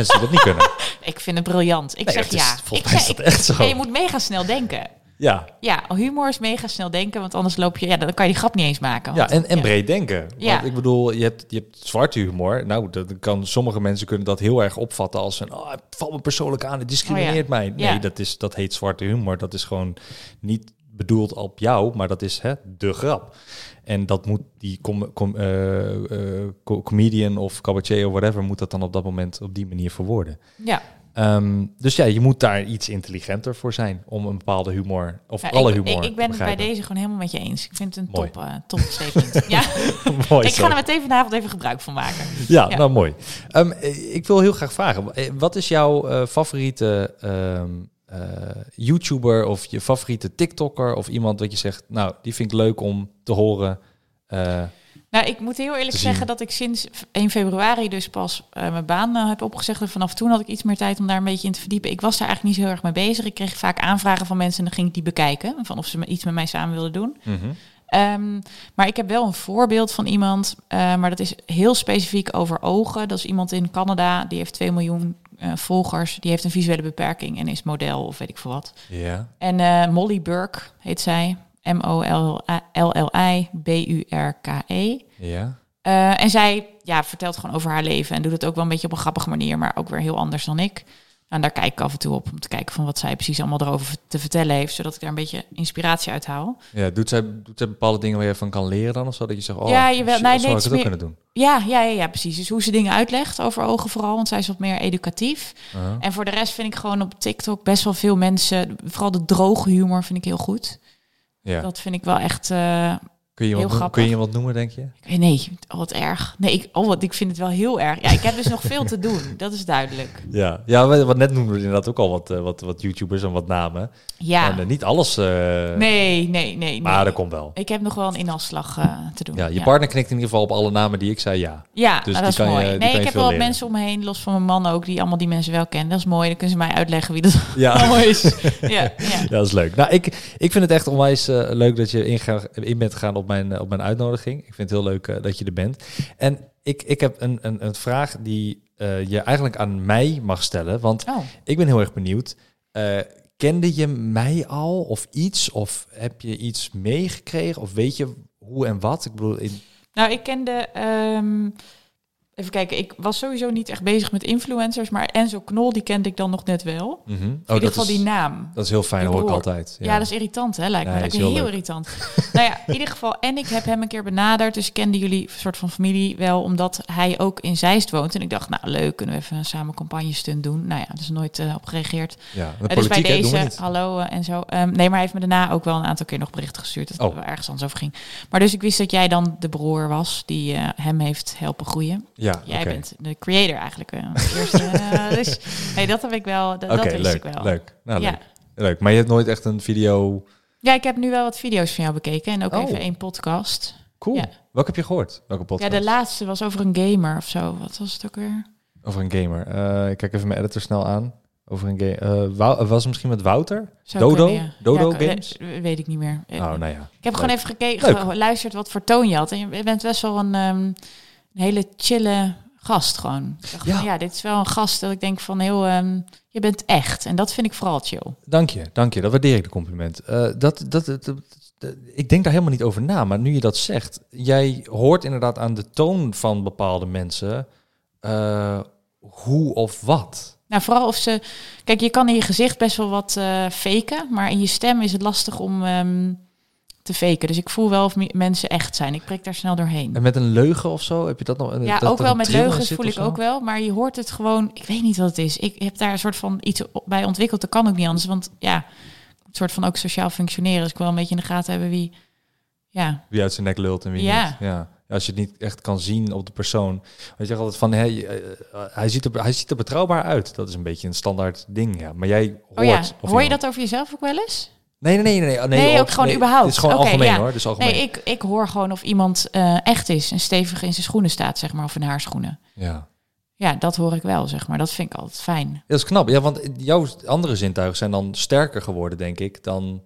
mensen die dat niet kunnen. [LAUGHS] Ik vind het briljant. Ik Nee, zeg is- ja. ik zeg, echt zo. Ja, je moet mega snel denken. Ja, Ja, humor is mega snel denken, want anders loop je, ja, dan kan je die grap niet eens maken. ja en, en ja. breed denken. Ja. Want ik bedoel, je hebt, je hebt zwarte humor. Nou, dat kan, sommige mensen kunnen dat heel erg opvatten als een... Oh, het valt me persoonlijk aan, het discrimineert mij. Nee, Ja. dat, is, dat heet zwarte humor. Dat is gewoon niet bedoeld op jou, maar dat is hè, de grap. En dat moet die com, com, eh, eh, co- comedian of cabaretier of whatever... moet dat dan op dat moment op die manier verwoorden. Ja, Ehm, dus ja, je moet daar iets intelligenter voor zijn om een bepaalde humor, of Ja, alle ik, humor ik, ik ben het bij deze gewoon helemaal met je eens. Ik vind het een Mooi. top, eh top statement. [LAUGHS] ja, Mooi ik zo. ga er meteen vanavond even gebruik van maken. Ja, Ja. nou mooi. Ehm, eh, ik wil heel graag vragen, wat is jouw favoriete ehm, eh, YouTuber of je favoriete TikToker of iemand dat je zegt, nou, die vind ik leuk om te horen. eh, Nou, ik moet heel eerlijk zeggen dat ik sinds 1 februari dus pas eh, mijn baan heb opgezegd. En vanaf toen had ik iets meer tijd om daar een beetje in te verdiepen. Ik was daar eigenlijk niet zo heel erg mee bezig. Ik kreeg vaak aanvragen van mensen en dan ging ik die bekijken. Van of ze iets met mij samen wilden doen. mhm. Ehm, maar ik heb wel een voorbeeld van iemand, maar dat is heel specifiek over ogen. Dat is iemand in Canada, die heeft 2 miljoen eh, volgers. Die heeft een visuele beperking en is model of weet ik veel wat. Ja. En eh, Molly Burke heet zij. M-O-L-L-I-B-U-R-K-E. Ja. Eh, en zij ja, vertelt gewoon over haar leven en doet het ook wel een beetje op een grappige manier, maar ook weer heel anders dan ik. En daar kijk ik af en toe op om te kijken van wat zij precies allemaal erover te vertellen heeft, zodat ik daar een beetje inspiratie uit haal. Ja, doet zij, doet zij bepaalde dingen waar je van kan leren dan? Of zo dat je zegt, oh, Ja, jawel. shit, Nee, nee, het ik het ook kunnen doen. Ja, ja, ja, ja, precies. Dus hoe ze dingen uitlegt over ogen vooral, want zij is wat meer educatief. En voor de rest vind ik gewoon op TikTok best wel veel mensen, vooral de droge humor vind ik heel goed. Ja. Dat vind ik wel echt, eh, Kun je, heel wat, grappig. kun je wat noemen, denk je? nee, oh, wat erg. Nee, ik, oh, wat, ik vind het wel heel erg. Ja, ik heb dus nog veel te [LAUGHS] doen, dat is duidelijk. Ja, ja wat net noemden we inderdaad ook al wat, eh, wat, wat YouTubers en wat namen. Ja, En eh, niet alles, eh, nee, nee, nee. maar nee. dat komt wel. Ik heb nog wel een inhaalslag eh, te doen. Ja, je partner knikt in ieder geval op alle namen die ik zei ja. Ja, Dus nou, die dat is kan je- mooi. die kan nee, je ik heb wel leren. mensen om me heen, los van mijn man ook, die allemaal die mensen wel kennen. Dat is mooi, dan kunnen ze mij uitleggen wie dat [LAUGHS] Ja, allemaal is. Ja, [LAUGHS] ja. ja dat is leuk. Nou, ik, ik vind het echt onwijs leuk dat je inga- in bent gegaan op mijn, eh, op mijn uitnodiging. Ik vind het heel leuk eh, dat je er bent. En ik, ik heb een, een, een vraag die eh, je eigenlijk aan mij mag stellen. Want Oh, ik ben heel erg benieuwd. Kende je mij al of iets? Of heb je iets meegekregen? Of weet je hoe en wat? Ik bedoel, in, nou, ik kende... ehm, even kijken, ik was sowieso niet echt bezig met influencers, maar Enzo Knol, die kende ik dan nog net wel. Mhm. In Oh, ieder dat geval is, die naam. dat is heel fijn, hoor ik altijd. Ja. dat is irritant, hè? Lijkt me. Lijkt heel irritant. [LAUGHS] nou ja, in ieder geval. En ik heb hem een keer benaderd. Dus kenden jullie een soort van familie wel, omdat hij ook in Zeist woont. En ik dacht, nou leuk, kunnen we even samen campagne stunt doen. Nou ja, er is nooit eh, op gereageerd. Ja, de Eh, dus bij politiek hè, doen we deze, hallo eh, en zo. Ehm, nee, maar hij heeft me daarna ook wel een aantal keer nog berichten gestuurd. Dat Oh. het wel ergens anders over ging. Maar dus ik wist dat jij dan de broer was die hem heeft helpen groeien. Ja, Jij oké. bent de creator eigenlijk. eh, de eerste, eh, [LAUGHS] dus nee, dat heb ik wel. Dat, wist leuk, ik wel. leuk. Nou, ja. leuk. Leuk, maar je hebt nooit echt een video... Ja, ik heb nu wel wat video's van jou bekeken en ook Oh. even één podcast. Cool. Ja. Welke heb je gehoord? Welke podcast? Ja, de laatste was over een gamer of zo. Wat was het ook weer? Over een gamer. Eh, ik kijk even mijn editor snel aan. Over een game. Wou- was het misschien met Wouter? Zou Dodo? kunnen, ja. Dodo Ja, Games? weet ik niet meer. Oh, nou ja. ik heb gewoon even gekeken, geluisterd wat voor toon je had. En je bent best wel een, ehm, een hele chille gast gewoon. Dacht Ja. van, ja, dit is wel een gast dat ik denk van heel... ehm, je bent echt. En dat vind ik vooral chill. Dank je, dank je. Dat waardeer ik de compliment. Eh, dat, dat, dat, dat- ik denk daar helemaal niet over na, maar nu je dat zegt, jij hoort inderdaad aan de toon van bepaalde mensen eh, hoe of wat. Nou, vooral of ze... Kijk, je kan in je gezicht best wel wat eh faken. Maar in je stem is het lastig om ehm, te faken. Dus ik voel wel of me- mensen echt zijn. Ik prik daar snel doorheen. En met een leugen of zo, heb je dat nog? Ja, dat ook wel met leugens voel ik ook wel. Maar je hoort het gewoon... Ik weet niet wat het is. Ik heb daar een soort van iets op- bij ontwikkeld. Dat kan ook niet anders. Want ja, een soort van ook sociaal functioneren. Dus ik wil een beetje in de gaten hebben wie... Ja, Wie uit zijn nek lult en wie Ja. niet. Ja. Ja, Als je het niet echt kan zien op de persoon. Want je zegt altijd van, hé, eh, eh, hij, ziet er, hij ziet er betrouwbaar uit. Dat is een beetje een standaard ding, ja. Maar jij hoort... oh ja. of Hoor je iemand- dat over jezelf ook wel eens? Nee, nee, nee. Nee, nee, Nee, ook gewoon überhaupt. Het is gewoon algemeen ja. hoor. Dus algemeen. Nee, ik, ik hoor gewoon of iemand eh, echt is en stevig in zijn schoenen staat, zeg maar. Of in haar schoenen. Ja. Ja, dat hoor ik wel, zeg maar. Dat vind ik altijd fijn. Dat is knap. Ja, want jouw andere zintuigen zijn dan sterker geworden, denk ik, dan...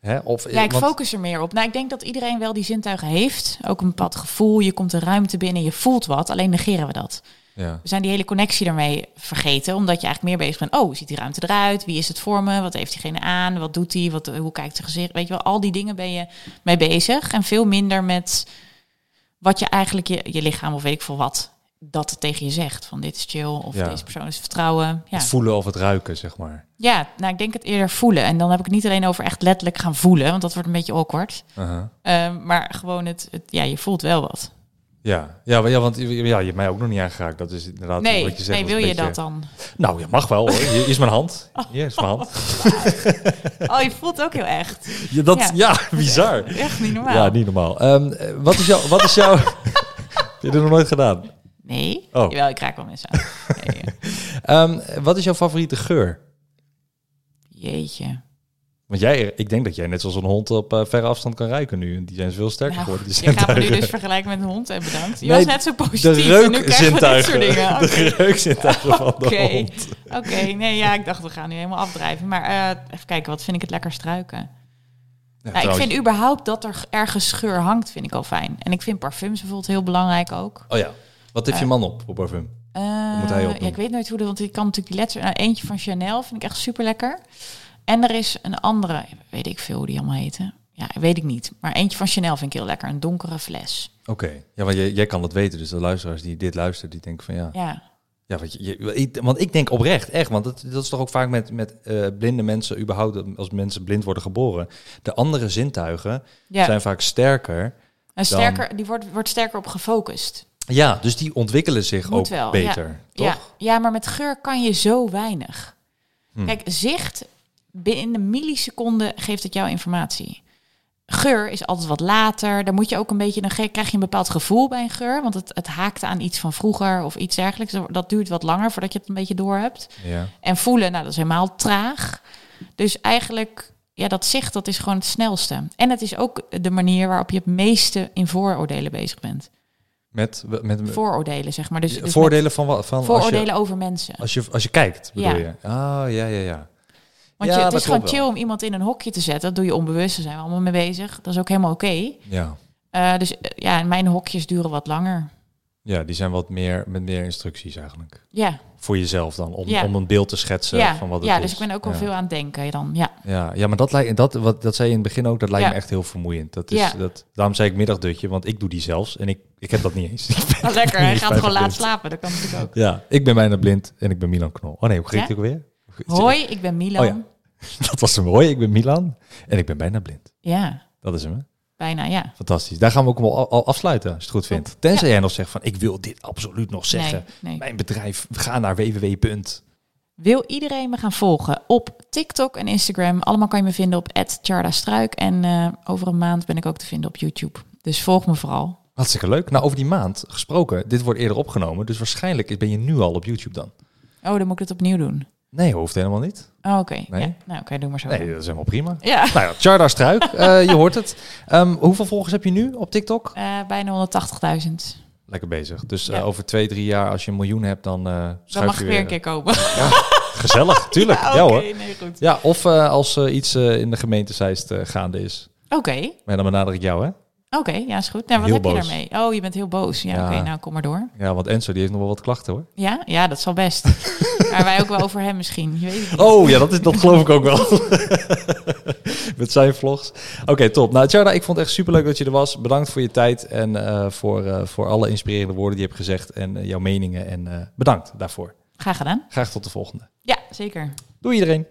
Hè? Of, Ja, ik want- focus er meer op. Nou, ik denk dat iedereen wel die zintuigen heeft. Ook een bepaald gevoel. Je komt de ruimte binnen, je voelt wat. Alleen negeren we dat. Ja. We zijn die hele connectie daarmee vergeten. Omdat je eigenlijk meer bezig bent. Oh, ziet die ruimte eruit? Wie is het voor me? Wat heeft diegene aan? Wat doet hij? Wat, hoe kijkt zijn gezicht? Weet je wel, al die dingen ben je mee bezig. En veel minder met wat je eigenlijk je, je lichaam of weet ik veel wat... dat het tegen je zegt. Van dit is chill of Ja. deze persoon is vertrouwen. Ja. Het voelen of het ruiken, zeg maar. ja, nou ik denk het eerder voelen. En dan heb ik het niet alleen over echt letterlijk gaan voelen. Want dat wordt een beetje awkward. Ehm, maar gewoon het, het, ja, je voelt wel wat. Ja, ja, ja, want ja, je hebt mij ook nog niet aangeraakt. Dat is inderdaad Nee, wat je zegt. nee wil je beetje- dat dan? Nou, ja, mag wel hoor. Hier is mijn hand. Hier is mijn hand. [LAUGHS] Oh, je voelt ook heel echt. Ja, dat, Ja. ja. bizar. [LAUGHS] Echt niet normaal. Ja, niet normaal. Ehm, eh, wat is jouw... Wat is jouw... [LAUGHS] Heb je dat nog nooit gedaan? Nee? Oh. Jawel, ik raak wel mensen aan. Nee, ja. Ehm, wat is jouw favoriete geur? Jeetje. Want jij, ik denk dat jij net zoals een hond op eh, verre afstand kan ruiken nu. Die zijn veel sterker Nou, geworden. Die [LAUGHS] je gaat me nu dus vergelijken met een hond en bedankt. Je Nee, was net zo positief de en nu krijgen we dit soort reukzintuigen. dingen. [LAUGHS] De reukzintuigen van de Oké. hond. Oké, nee, ja, ik dacht we gaan nu helemaal afdrijven. Maar eh, even kijken, wat vind ik het lekker struiken? Ja, nou, ik vind überhaupt dat er ergens scheur hangt, vind ik al fijn. En ik vind parfums bijvoorbeeld heel belangrijk ook. Oh ja. Wat heeft je Eh, man op, op parfum? Eh, moet hij opnoemen? ja, ik weet nooit hoe dat, want ik kan natuurlijk die letter. Nou, eentje van Chanel vind ik echt super lekker. En er is een andere, weet ik veel hoe die allemaal heten. Ja, weet ik niet. Maar eentje van Chanel vind ik heel lekker. Een donkere fles. Oké. Ja, want jij, jij kan dat weten. Dus de luisteraars die dit luisteren, die denken van ja... Ja, Ja, want, je, want ik denk oprecht, echt, want dat, dat is toch ook vaak met, met eh, blinde mensen, überhaupt als mensen blind worden geboren. De andere zintuigen ja. zijn vaak sterker. en sterker, die wordt, wordt sterker op gefocust. Ja, dus die ontwikkelen zich Moet ook wel, beter, toch? Ja, ja, maar met geur kan je zo weinig. Hm. Kijk, zicht, binnen een milliseconde geeft het jou informatie. Geur is altijd wat later. Daar moet je ook een beetje, dan krijg je een bepaald gevoel bij een geur. Want het, het haakt aan iets van vroeger of iets dergelijks. Dat duurt wat langer voordat je het een beetje door hebt. Ja. En voelen, nou, dat is helemaal traag. Dus eigenlijk, ja, dat zicht, dat is gewoon het snelste. En het is ook de manier waarop je het meeste in vooroordelen bezig bent. Met, met, met Vooroordelen, zeg maar. Dus, dus voordelen van wat? Van vooroordelen over mensen. Als je, als je, als je kijkt, bedoel Ja. je? Ah, ja, ja, ja. Want Ja, je, het is gewoon chill wel. om iemand in een hokje te zetten. Dat doe je onbewust, daar zijn we allemaal mee bezig. Dat is ook helemaal oké. Ja. Eh, dus eh, ja, mijn hokjes duren wat langer. ja, die zijn wat meer met meer instructies eigenlijk. Ja, Voor jezelf dan, om, Ja. om een beeld te schetsen ja, van wat het ja is. dus ik ben ook Ja. veel aan het denken dan. Ja, Ja, ja maar dat, lijkt, dat, wat, dat zei je in het begin ook, dat lijkt Ja. me echt heel vermoeiend. Dat is, Ja. dat, daarom zei ik middagdutje, want ik doe die zelfs en ik, ik heb dat niet eens. [LAUGHS] Ah, lekker. Hij gaat gewoon laat slapen. Dat kan natuurlijk ook. Ja, ik ben bijna blind en ik ben Milan Knol. Oh nee, hoe ging Ja? het ook weer? Hoi, ik ben Milan. Oh ja. [LAUGHS] Dat was hem. Hoi, ik ben Milan en ik ben bijna blind. ja, Dat is hem, hè? bijna ja. Fantastisch. Daar gaan we ook al, al afsluiten, als je het goed vindt. Tenzij jij nog zegt van, ik wil dit absoluut nog zeggen. Nee, nee. Mijn bedrijf, ga naar www. Wil iedereen me gaan volgen op TikTok en Instagram? Allemaal kan je me vinden op @chardastruik en eh, over een maand ben ik ook te vinden op YouTube. Dus volg me vooral. Hartstikke leuk. Nou, over die maand gesproken. Dit wordt eerder opgenomen, dus waarschijnlijk ben je nu al op YouTube dan. Oh, dan moet ik het opnieuw doen. Nee, hoeft helemaal niet. Oh, oké. Nee? Ja. Nou, oké, doe maar zo. Nee, dat is helemaal prima. Ja, Nou ja, Charda Struik, [LAUGHS] eh, je hoort het. Ehm, hoeveel volgers heb je nu op TikTok? Eh, bijna 180.000. Lekker bezig. Dus Ja. eh, over twee, drie jaar, als je een miljoen hebt, dan Dan mag je ik weer een keer komen. [LAUGHS] Gezellig, [LAUGHS] tuurlijk. Ja, hoor. nee, goed. Ja, of als iets in de gemeente Zeist gaande is. Oké, Maar dan benader ik jou, hè? oké, ja, is goed. Nou, wat Heel heb je boos. daarmee? Oh, je bent heel boos. Ja, Ja. oké, nou kom maar door. Ja, want Enzo die heeft nog wel wat klachten, hoor. Ja, ja, dat zal best. Maar wij ook wel over hem misschien. Je weet het. Oh ja, dat, is, dat geloof ik ook wel. [LAUGHS] Met zijn vlogs. Oké, top. Nou, Tjarda, ik vond het echt superleuk dat je er was. Bedankt voor je tijd en eh, voor, eh, voor alle inspirerende woorden die je hebt gezegd en eh, jouw meningen. En bedankt daarvoor. Graag gedaan. Graag tot de volgende. Ja, zeker. Doei iedereen.